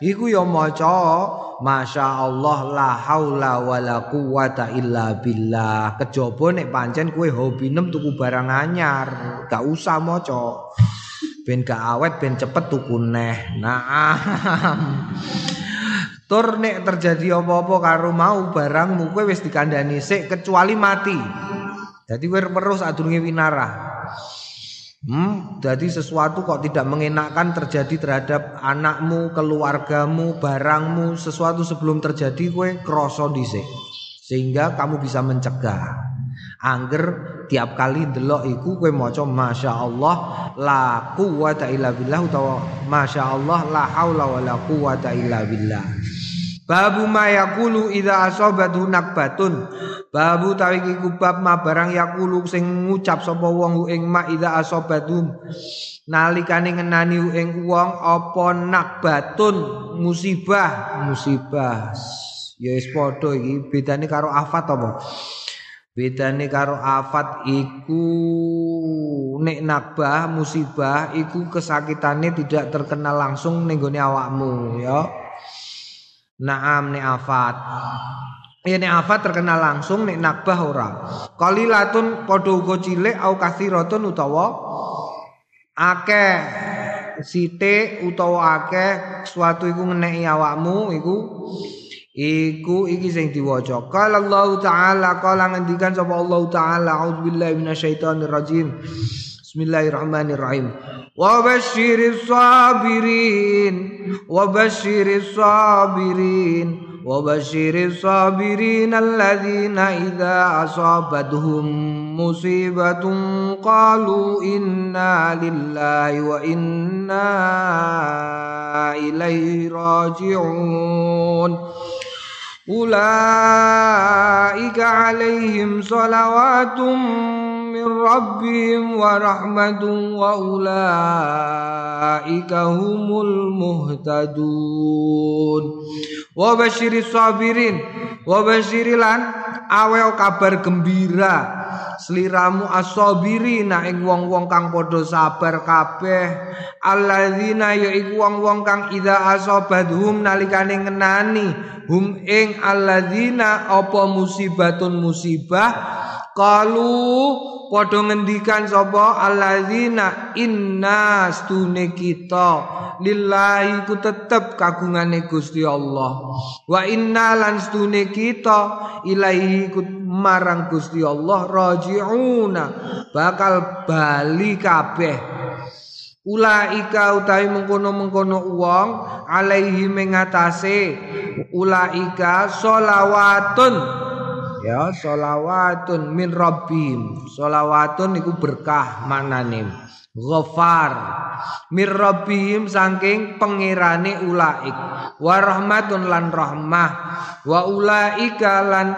Iku ya maca Masya Allah la haula wala quwata illa billah. Kejaba nek pancen kowe hobi nem tuku barang anyar gak usah maca. Ben gak awet ben cepet tuku neh. Naam. Tur nek terjadi apa-apa karo mau barangmu kowe wis dikandani sik kecuali mati jadi kowe terus adurunge winarah Hmm, jadi sesuatu kok tidak mengenakkan terjadi terhadap anakmu, keluargamu, barangmu, sesuatu sebelum terjadi kue kroso dhisik. Sehingga kamu bisa mencegah. Angger tiap kali delok iku kue maca Masya Allah la quwata illa billah utawa Masya Allah la haula wala quwata illa billah. Babu ma yaqulu idza asabatu nakbatun. Babu tawi iki kubab ma barang yaqulu sing ngucap sapa wong ing ma idza asabatu. Nalikane ngenani ing wong apa nakbatun musibah, musibah. Ya wis padha iki bedane karo afat apa? Bedane karo afat iku nek nakbah musibah iku kesakitane tidak terkenal langsung ning awakmu ya. Naam nek afat. Ya nek afat terkenal langsung nek nakbah ora. Qalilatun padha uga cilik au kathiratun utawa akeh sithik utawa akeh suatu iku ngeneki awakmu iku iku iki sing diwaca. Qala Allah taala qala ngendikan sapa Allah taala auzubillahi minasyaitonir rajim. Bismillahirrahmanirrahim. وبشر الصابرين وبشر الصابرين وبشر الصابرين الذين إذا أصابتهم مصيبة قالوا إنا لله وإنا إليه راجعون أولئك عليهم صلوات من ربهم ورحمة وأولئك هم المهتدون وبشر الصابرين وبشر lan awe kabar gembira sliramu asobirina ing wong-wong kang padha sabar kabeh. Alladzina ya iku wong-wong kang ida asobadhum nalikane ngenani hum ing alladzina apa musibatun musibah? Kalu padha ngendikan sapa? Alladzina inna stune kita lillahi ku tetep kagungane Gusti Allah. Wa inna lan stune kita ilaihi ku marang Gusti Allah rajiuna. Bakal bali kabeh. Ulaika utawi mengkono-mengkono wong alaihi mengatase ulaika solawatun ya solawatun min rabbim solawatun iku berkah manane Ghafar. Mirrabihim saking pengirane ulaik. Wa rahmatun lan rahmah. Wa ulaika lan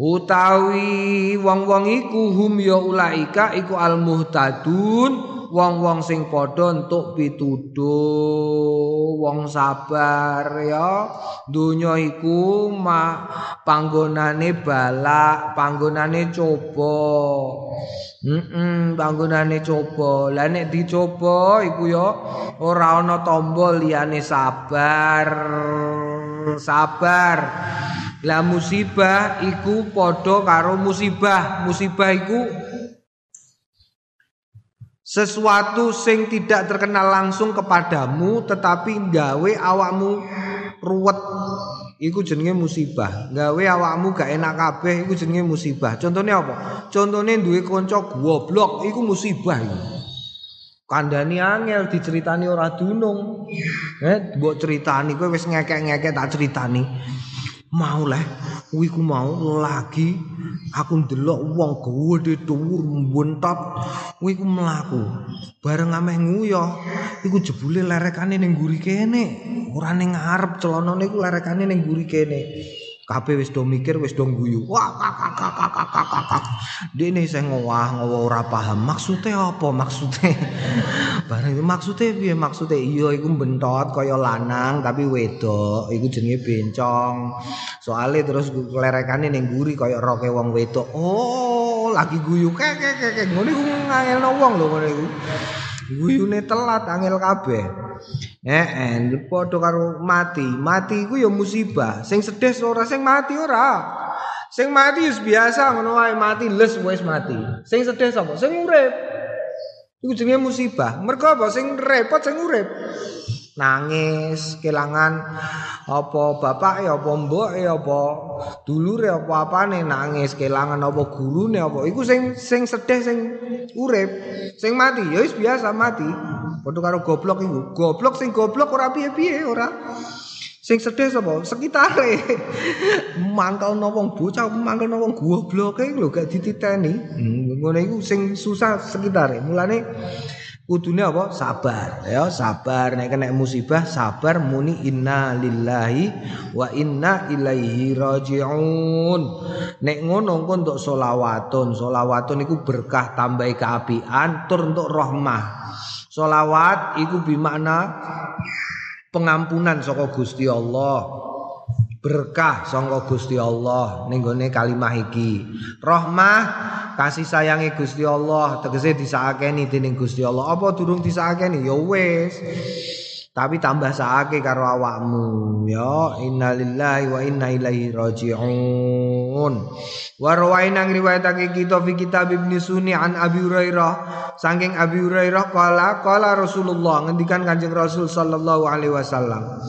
utawi wong-wong iku hum ya ulaika iku al muhtadun wong-wong sing padha entuk pituduh wong sabar ya. Donya iku ma panggonane balak panggonane coba. Heeh panggonane coba. Lah nek dicoba iku ya ora ana tombol liyane sabar. Sabar lah musibah iku padha karo musibah. Musibah iku sesuatu sing tidak terkenal langsung kepadamu tetapi gawe awakmu ruwet. Iku jenenge musibah. Gawe awakmu gak enak kabeh iku jenenge musibah. Contohnya apa? Contohnya duwe kanca goblok iku musibah iku. Kandhani angel diceritani ora dunung. Eh mbok ceritani kowe wis ngekek-ngekek tak ceritani mau lah kuwi ku mau lagi. Aku ndelok wong gede dhuwur mbuntot kuwi ku mlaku. Bareng ameh nguyo iku jebule lerekane ning nguri kene. Ora ning ngarep celanane iku lerekane ning nguri kene kabeh wis do mikir wis do guyu wah kak kak kak kak kak dene sing ngowah ngowo ora paham maksude apa? Maksude bareng maksude piye? Maksude iya iku bentot kaya lanang tapi wedok. Iku jenenge bencong. Soalnya terus lerekane ning guri kaya roke wong wedok. Oh lagi guyu. Kek kek kek ngono iku ngangelno wong lho ngono iku. Guyune telat angel kabeh Eh, eh padha karo mati. Mati iku ya musibah. Sing sedih ora sing mati ora. Sing mati wis biasa ngono wae mati les wis mati. Sing sedih sapa? Sing urip. Iku jenenge musibah. Mergo apa sing repot sing urip. Nangis kelangan apa bapak ya apa mbok ya apa dulure apa apane nangis kelangan apa gurune apa iku sing sing sedih sing urip sing mati ya wis biasa mati Padha karo goblok iku. Goblok sing goblok ora piye-piye ora. Sing sedih sapa? Sekitare. Mangkelno wong bocah, mangkelno wong goblok lho gak dititeni. Hmm, ngono iku sing susah sekitare. Mulane kudune apa? Sabar. Ya, sabar nek kena musibah sabar muni inna lillahi wa inna ilaihi rajiun. Nek ngono engko untuk solawatun. Solawatun iku berkah tambahi keapian tur untuk rahmah. Solawat iku bimakna pengampunan saka Gusti Allah. Berkah saka Gusti Allah ning kalimah iki. Rahmah kasih sayangi Gusti Allah tegese disakeni dening Gusti Allah. Apa durung disakeni? Ya wis. Tapi tambah sakake karo awakmu. Ya innalillahi wa inna ilaihi rajiun. Wa rawaina riwayatake kita fi kitab Ibnu Sunni an Abi Hurairah. Saking Abi Hurairah kala kala Rasulullah ngendikan Kanjeng Rasul sallallahu alaihi wasallam.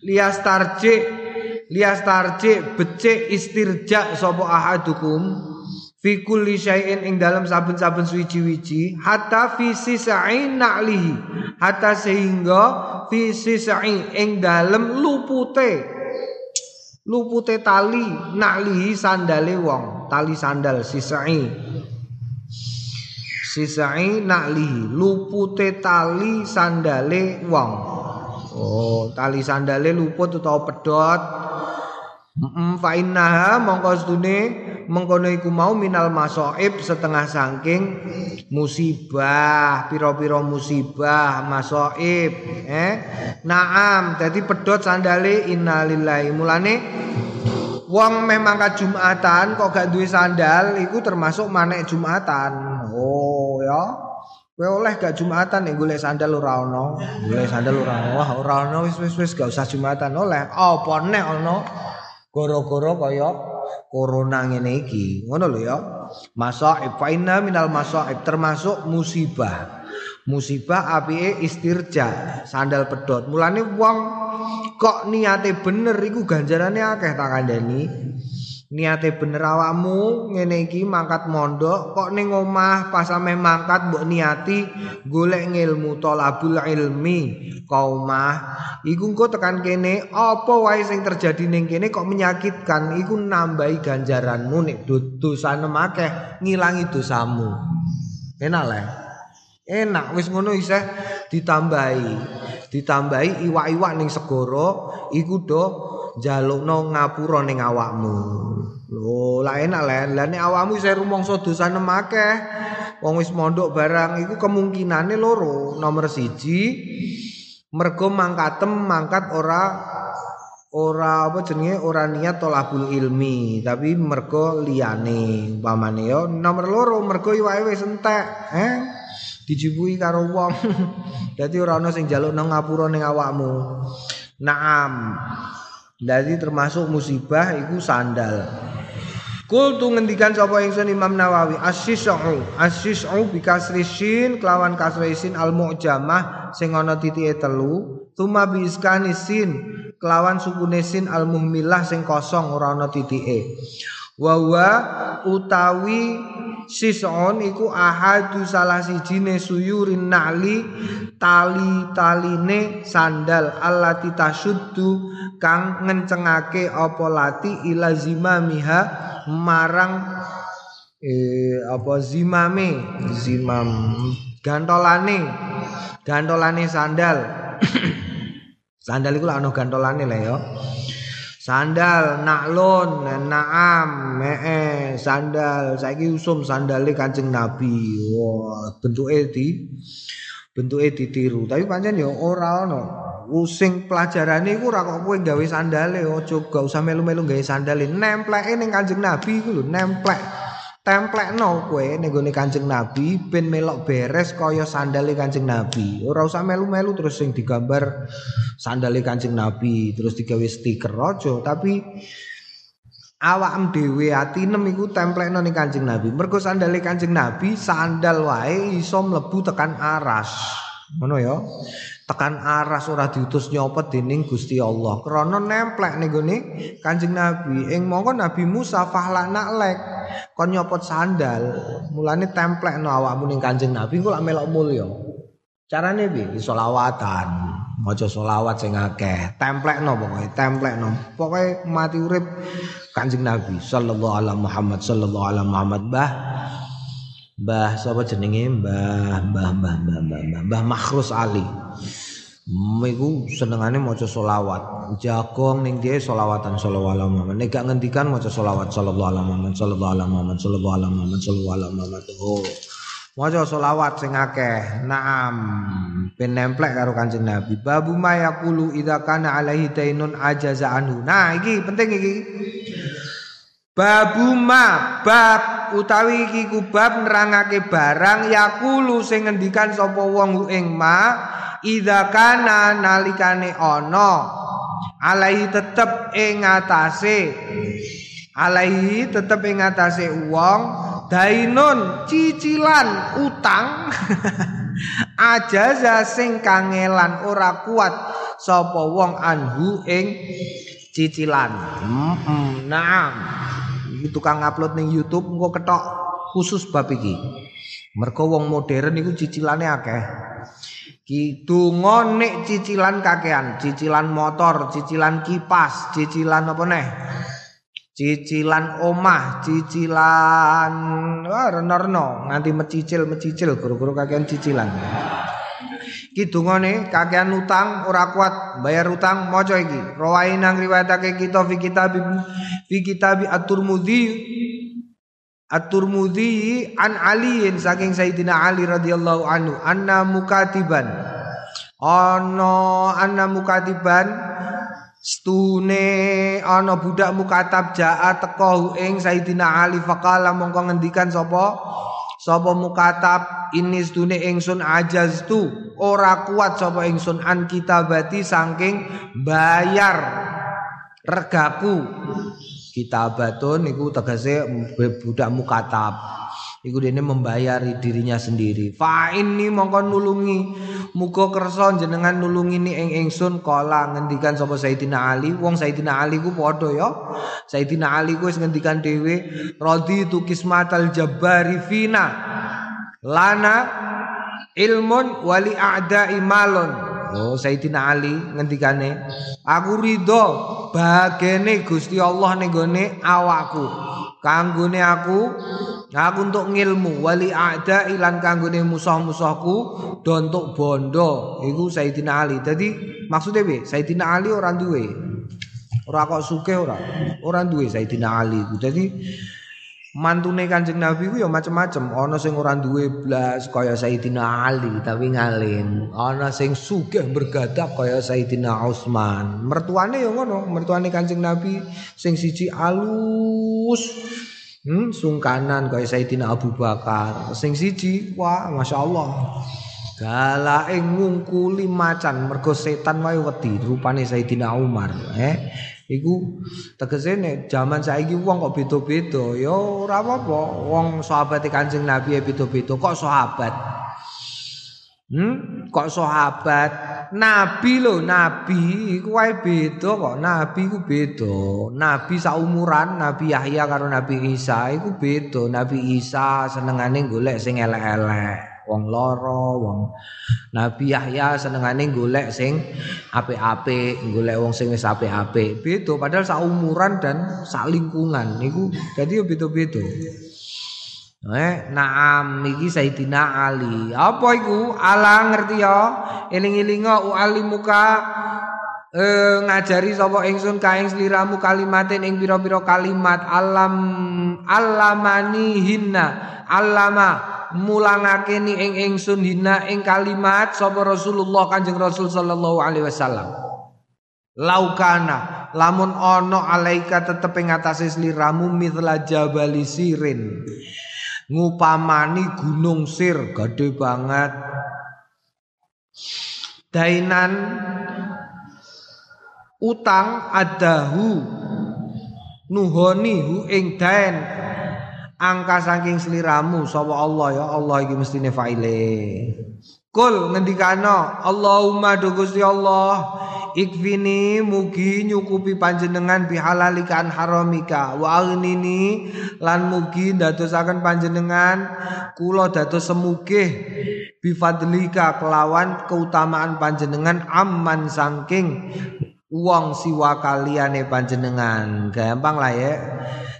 Lias tarji lias tarji becik istirja sapa ahadukum fi kulli syai'in ing dalam saben-saben suci-wici hatta fi sisa'in na'lihi. Hatta sehingga fi sisa'in ing dalam lupute. Lupute tali na'lihi sandale wong tali sandal sisai. Sisai na'lihi lupute tali sandale wong. Oh tali sandale luput utawa pedot Mm fa innaha mongko sedune mengkono iku mau minal masoib setengah saking musibah piro-piro musibah masoib eh naam dadi pedot sandale innalillahi mulane Wong memang ka Jumatan kok gak duwe sandal iku termasuk manek Jumatan. Oh ya. Kowe oleh gak Jumatan nek golek sandal ora ono. Golek sandal ora ono. Wah, ora ono wis wis wis gak usah Jumatan oleh. Apa nek ono? Goro-goro kaya corona ngene iki. Ngono lho ya. Masaib fa inna minal masaib termasuk musibah. Musibah apike istirja, sandal pedot. Mulane wong kok niate bener iku ganjarane akeh tak kandhani. Niate bener awakmu ngene iki mangkat mondok kok ning omah pas mangkat mbok niati golek ngilmu tolabul ilmi kaumah iku engko tekan kene apa wae sing terjadi ning kene kok menyakitkan? Iku nambahi ganjaranmu nek dosane akeh ngilangi dosamu. Enak lah enak wis ngono isih. Ditambahi. Ditambahi iwak-iwak ning segara iku do jalukno ngapura ning awakmu. Lho, lah enak lah. Lah nek awakmu isih rumangsa dosane akeh, wong wis mondok barang iku kemungkinane loro. Nomor siji mergo mangkatem mangkat ora ora apa jenenge ora niat tolabul ilmi tapi mergo liyane umpamane yo nomor loro mergo iwake wis entek eh dijibui karo wong dadi ora ana sing njaluk nang ngapura ning awakmu naam Jadi termasuk musibah iku sandal. Kul tu ngendikan sapa ingsun Imam Nawawi as-sis'u as-sis'u bi kasrisin kelawan kasrisin al-mu'jamah sing ana titike telu tuma bi iskanisin kelawan sukune sin al-muhmilah sing kosong ora ana titike wa utawi sison iku ahadu salah sijine suyurin nali tali-taline sandal allati tasuddu kang ngencengake apa lati ila zimamiha marang eh apa zimame? Zimam. Gantolane. Gantolane sandal. Sandal iku ana gantolane lah ya Sandal naklon naam mee sandal saiki usum sandale Kanjeng Nabi. Wah, bentuke di bentuke ditiru. Tapi pancen ya ora ono. Using pelajarane iku ora kok kowe gawe sandale, aja gak usah melu-melu gawe sandale. Nempleke ning Kanjeng Nabi iku lho, nemplek. Templekno kowe ning gone Kanjeng Nabi ben melok beres kaya sandale Kanjeng Nabi. Ora usah melu-melu terus sing digambar sandale Kanjeng Nabi terus digawe stiker aja, tapi awakmu dhewe atinem iku templekno ning Kanjeng Nabi. Mergo sandale Kanjeng Nabi sandal wae iso mlebu tekan aras. Ngono ya. Tekan aras ora diutus nyopet dening Gusti Allah. Krana nemplek ning gone Kanjeng Nabi. Ing mongko Nabi Musa fahlana lek kon nyopot sandal. Mulane templek no awakmu ning Kanjeng Nabi kok melok mulya. Carane piye? Selawatan. Maca selawat sing akeh. Templekno pokoke, templekno. Pokoke mati urip Kanjeng Nabi sallallahu alaihi Muhammad sallallahu alaihi Muhammad bah Mbah sapa jenenge Mbah Mbah Mbah Mbah Mbah Mbah Makhrus Ali. Miku senengane maca selawat. Jagong ning dia selawatan sallallahu alaihi Muhammad. Nek gak ngendikan maca selawat sallallahu alaihi Muhammad sallallahu alaihi Muhammad sallallahu alaihi Muhammad sallallahu alaihi Muhammad. Oh. Maca selawat sing akeh. Naam. Ben nemplek karo Kanjeng Nabi. Babu ma yaqulu idza kana alaihi dainun ajaza anhu. Nah, iki penting iki. Babu ma bab utawi iki kubab nerangake barang yakulu sing ngendikan sapa wong ing ma idza kana nalikane ana alaihi tetep ing atase alaihi tetep ing atase wong dainun cicilan utang ajaza sing kangelan ora kuat sapa wong anhu ing cicilan. Mm -mm, nah iki tukang upload ning YouTube engko ketok khusus bab iki mergo wong modern iku cicilane akeh Kidungo nek cicilan kakean, cicilan motor, cicilan kipas, cicilan apa neh? Cicilan omah, cicilan wah renorno, nganti mecicil mecicil guru-guru kakean cicilan. Kidungone kakean utang ora kuat bayar utang maca iki. Rawainang riwayatake kita fi kitab fi kitab at-Tirmidzi At-Turmudi an Aliin saking Sayyidina Ali radhiyallahu anhu. Anna mukatiban. Ana anna mukatiban. Stune ana budak mukatab jaa teko ing Sayyidina Ali. Faqala mongko ngendikan sapa sapa mukatab ini stune ingsun ajaz tu. Ora kuat sapa ingsun an kitabati saking bayar regaku. Kitabatun niku tegese budak mukatab Iku dene membayari dirinya sendiri. Fa ini mongko nulungi muga kersa jenengan nulungi ni ing ingsun kala ngendikan sapa Sayyidina Ali. Wong Sayyidina Ali ku padha ya. Sayyidina Ali ku wis ngendikan dhewe radhi tu kismatal jabbari fina. Lana ilmun wali a'da'i malun. Oh Sayyidina Ali ngendikane, aku ridho bagene Gusti Allah ning awakku. Kanggone aku Aku untuk ngilmu wali ada ilan kanggone musuh-musuhku dontok bondo iku Sayyidina Ali. Jadi maksudnya be Sayyidina Ali orang duwe. Ora kok sugih ora. Ora duwe Sayyidina Ali. Dadi mantune Kanjeng Nabi ku ya macem-macem. Ana sing ora duwe blas kaya Sayyidina Ali tapi ngalim. Ana sing sugih bergadap kaya Sayyidina Utsman. Mertuane ya ngono, mertuane Kanjeng Nabi sing siji alus Hmm, sungkanan kaya Sayyidina Abu Bakar. Sing siji, wah Masya Allah. Galake ngungkuli macan mergo setan wae wedi rupane Sayyidina Umar, eh. Iku tegese nek jaman saiki wong kok beda-beda ya ora apa-apa. Wong sahabat Kanjeng Nabi ya beda-beda kok sahabat. Hmm, kok sahabat? Nabi lho, nabi iku wae beda kok. Nabi iku beda. Nabi saumuran Nabi Yahya karo Nabi Isa iku beda. Nabi Isa senengane golek sing elek-elek. Wong loro, wong Nabi Yahya senengane golek sing apik-apik, golek wong sing wis apik-apik. Beda padahal saumuran dan sak lingkungan niku dadi yo beda-beda. Eh, naam iki Sayyidina Ali. Apa iku? Ala ngerti ya? Eling-elinga ualimuka eh ngajari sapa ingsun ka ing sliramu kalimatin ing pira-pira kalimat alam alamani hinna alama mulangake ni ing ingsun hinna ing kalimat sapa Rasulullah Kanjeng Rasul sallallahu alaihi wasallam. Laukana lamun ono alaika tetep ing atase sliramu mithla jabali sirin. Ngupamani gunung sir gede banget. Dainan utang adahu nuhoni hu ing dain angka saking seliramu sapa Allah? Ya Allah iki mestine faile. Kul ngendikano Allahumma do Gusti Allah ikfini mugi nyukupi panjenengan bihalalikan haramika wa aghnini lan mugi dadosaken panjenengan kula dados semugih bifadlika kelawan keutamaan panjenengan amman saking wong siwa kaliyane panjenengan. Gampang lah ya.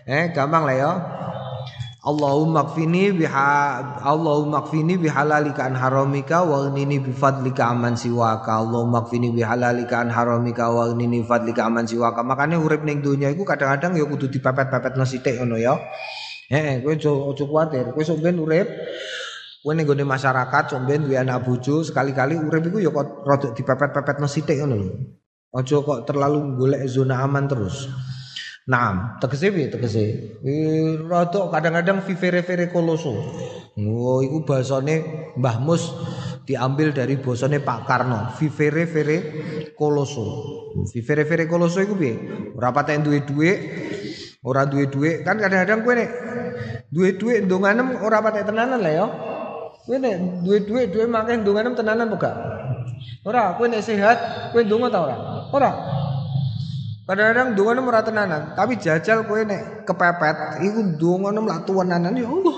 Eh gampang lah ya Allahumma kfini biha Allahumma kfini bihalalika an haramika wa ghnini bi fadlika aman siwaka. Allahumma kfini bihalalika an haramika wa ghnini fadlika aman siwaka. Makane urip ning donya iku kadang-kadang ya kudu dipepet-pepetno sithik ngono ya. Heeh kowe aja kuwatir. Kowe sok ben urip kowe ning gone masyarakat sok ben duwe anak bojo sekali-kali urip iku ya kok rada dipepet-pepetno sithik ngono lho. Aja kok terlalu golek zona aman terus Naam, tegese piye tegese? Rada kadang-kadang vivere-vere koloso. Oh, iku basane Mbah Mus diambil dari bosone Pak Karno, vivere-vere koloso. Vivere-vere koloso iku piye? Ora patek duwe dhuwit, ora duwe dhuwit. Kan kadang-kadang kowe nek duwe dhuwit ndonganem ora patek tenanan lah ya. Kowe nek duwe dhuwit, duwe makan ndonganem tenanan apa gak? Ora, kowe nek sehat, kowe ndonga ta ora? Ora. Kadang-kadang dongane ora tenanan, tapi jajal kowe nek kepepet iku dongane lak tuwenanan ya Allah.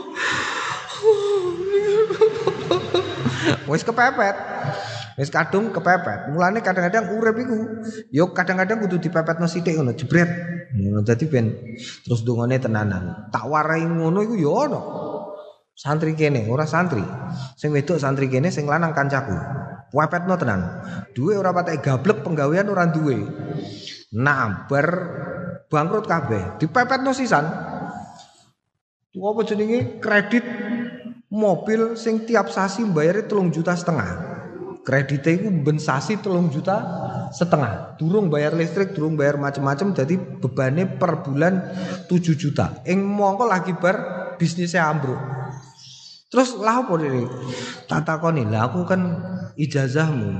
Wis kepepet. Wis kadung kepepet. Mulane kadang-kadang urip iku yo ya kadang-kadang kudu dipepetno sithik ngono jebret. Ngono dadi ben terus dongane tenanan. Tak warai ngono iku ya ono. Santri kene ora santri. Sing wedok santri kene sing lanang kancaku. Wepetno tenan. Duwe ora patek gablek penggawean ora duwe. Ber bangkrut kabeh, dipepetno sisan. Apa jenenge kredit mobil sing tiap sasi mbayar telung juta setengah. Kreditnya itu ben sasi telung juta setengah. Durung bayar listrik, durung bayar macam-macam jadi bebannya per bulan 7 juta. Ing mongko lagi bar bisnisnya ambruk. Terus lah apa ini? Tak takoni lah aku kan ijazahmu.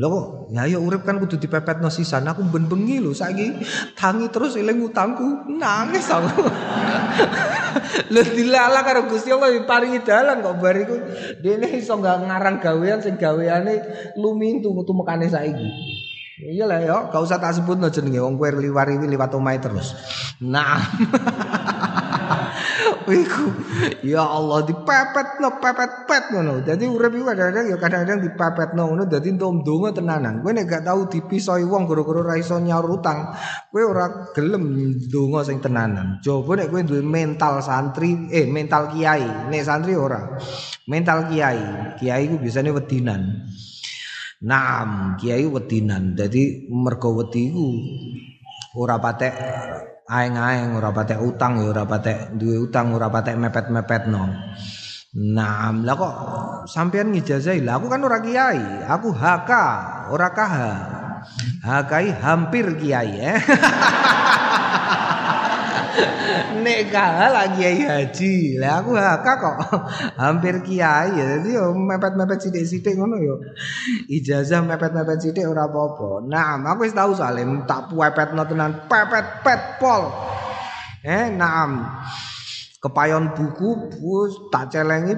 Lho ya yo urip kan kudu dipepetno sisan. Aku ben bengi lho saiki tangi terus eling utangku. Nangis aku. Lho dilala karo Gusti Allah paringi dalan kok bariku dene iso nggak ngarang gawean sing gaweane lumintu metu mekane saiki. Iya lah yo, gak usah tak sebut no jenenge wong kowe liwari liwat omahe terus. Nah. Iku ya Allah dipepet no pepet pet ngono. Dadi urip iku kadang-kadang ya kadang-kadang dipepet no ngono dadi entuk ndonga tenanan. Kowe nek gak tau dipisoi wong gara-gara ora iso nyaur utang, kowe ora gelem ndonga sing tenanan. Coba nek kowe duwe mental santri, eh mental kiai, nek santri ora. Mental kiai, kiai ku biasanya wedinan. Naam, kiai wedinan. Jadi mergo wedi ora patek aeng-aeng ora patek utang ya ora patek duwe utang ora patek mepet-mepetno. Nah, lah kok sampean ngijazahi lah aku kan ora kiai, aku HK, ora KH. HKI hampir kiai ya. Nek kalah lagi haji. Lah aku HK kok hampir kiai ya. Jadi yo mepet-mepet sithik-sithik ngono yo. Ijazah mepet-mepet sithik ora apa-apa. Nah, aku wis tahu salim tak puepetno tenan pepet pet pol. Eh, naam. Kepayon buku wis tak celengi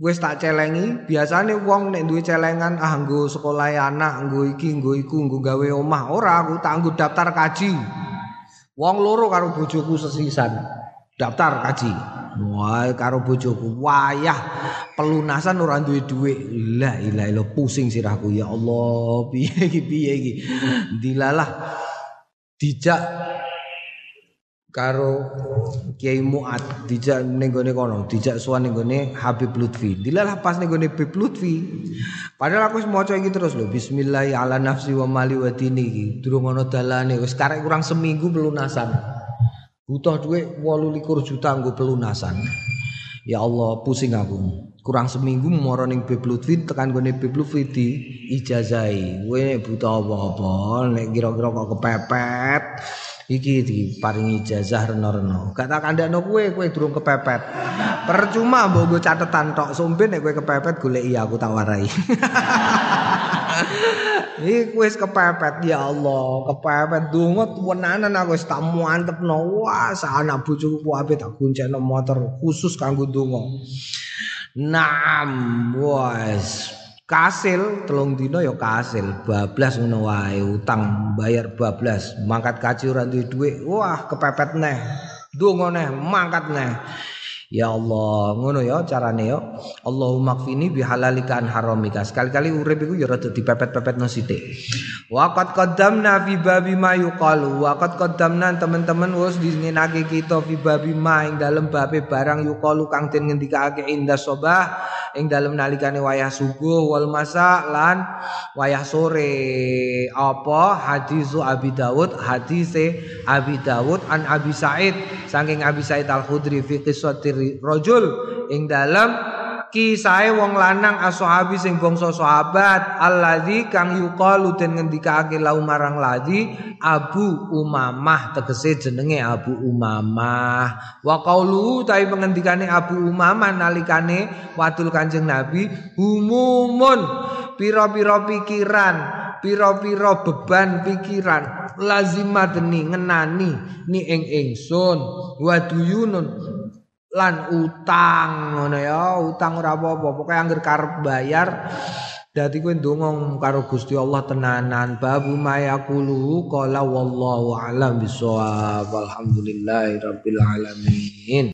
wis tak celengi biasane wong nek duwe celengan ah nggo sekolah anak nggo iki nggo iku nggo gawe omah ora aku tak nggo daftar kaji Wong loro karo bojoku sesisan daftar kaji. Wah, karo bojoku wayah pelunasan ora duwe dhuwit. La ilaha illallah pusing sirahku ya Allah. Piye iki piye iki? Dilalah dijak karo Kiai Muat dijak ning gone kono, dijak suwan ning gone Habib Lutfi. Dilalah pas ning gone Habib Lutfi. Padahal aku wis maca iki terus lho. Bismillah ala nafsi wa mali wa dini iki. Durung dalane wis karek kurang seminggu pelunasan. Butuh duit 28 juta nggo pelunasan. Ya Allah, pusing aku. Kurang seminggu moro ning Habib Lutfi tekan gone Habib Lutfi di ijazahi. Kowe butuh apa-apa nek kira-kira kok kepepet. Iki diparingi ijazah reno-reno. Gak tak kandakno kowe, kowe durung kepepet. Percuma mbok go catetan tok, sombe nek kowe kepepet goleki aku tak warai. Iki wis kepepet ya Allah, kepepet donga tenanan aku wis tak mantepno. Wah, anak bojoku kuwabe tak goncengno motor khusus kanggo donga. Naam, wes. Kasil telung dino ya kasil. Bablas ngono wae utang bayar bablas. Mangkat kaji ora duwe dhuwit wah kepepet neh. Donga neh mangkat neh Ya Allah, ngono ya carane ya. Allahumma kfini bihalalika an haramika. Sekali-kali urip iku ya rada dipepet-pepetno sithik. Wa qad qaddamna fi babi ma yuqalu. Wa qad qaddamna teman-teman wis dingenake kita fi babi ma ing dalem babe barang yuqalu kang den ngendikake inda sobah ing dalem nalikane wayah subuh wal masa lan wayah sore. Apa hadisu Abi Dawud, hadise Abi Dawud an Abi Said saking Abi Said Al-Khudri fi qissatir rajul ing dalam kisahe wong lanang ashabi sing bangsa sahabat alladzi kang yuqalu den ngendikake lau marang ladzi Abu Umamah. Tegese jenenge Abu Umamah. Wa qaulu tai pengendikane Abu Umamah nalikane wadul Kanjeng Nabi humumun pira-pira pikiran pira-pira beban pikiran lazimadni ngenani ni ing ingsun waduyunun lan utang ngono ya utang ora apa-apa. Pokoke anggere karep bayar dadi kowe ndonga karo Gusti Allah tenanan. Babu mayaqulu qala wallahu alam bisawab alhamdulillahirabbil alamin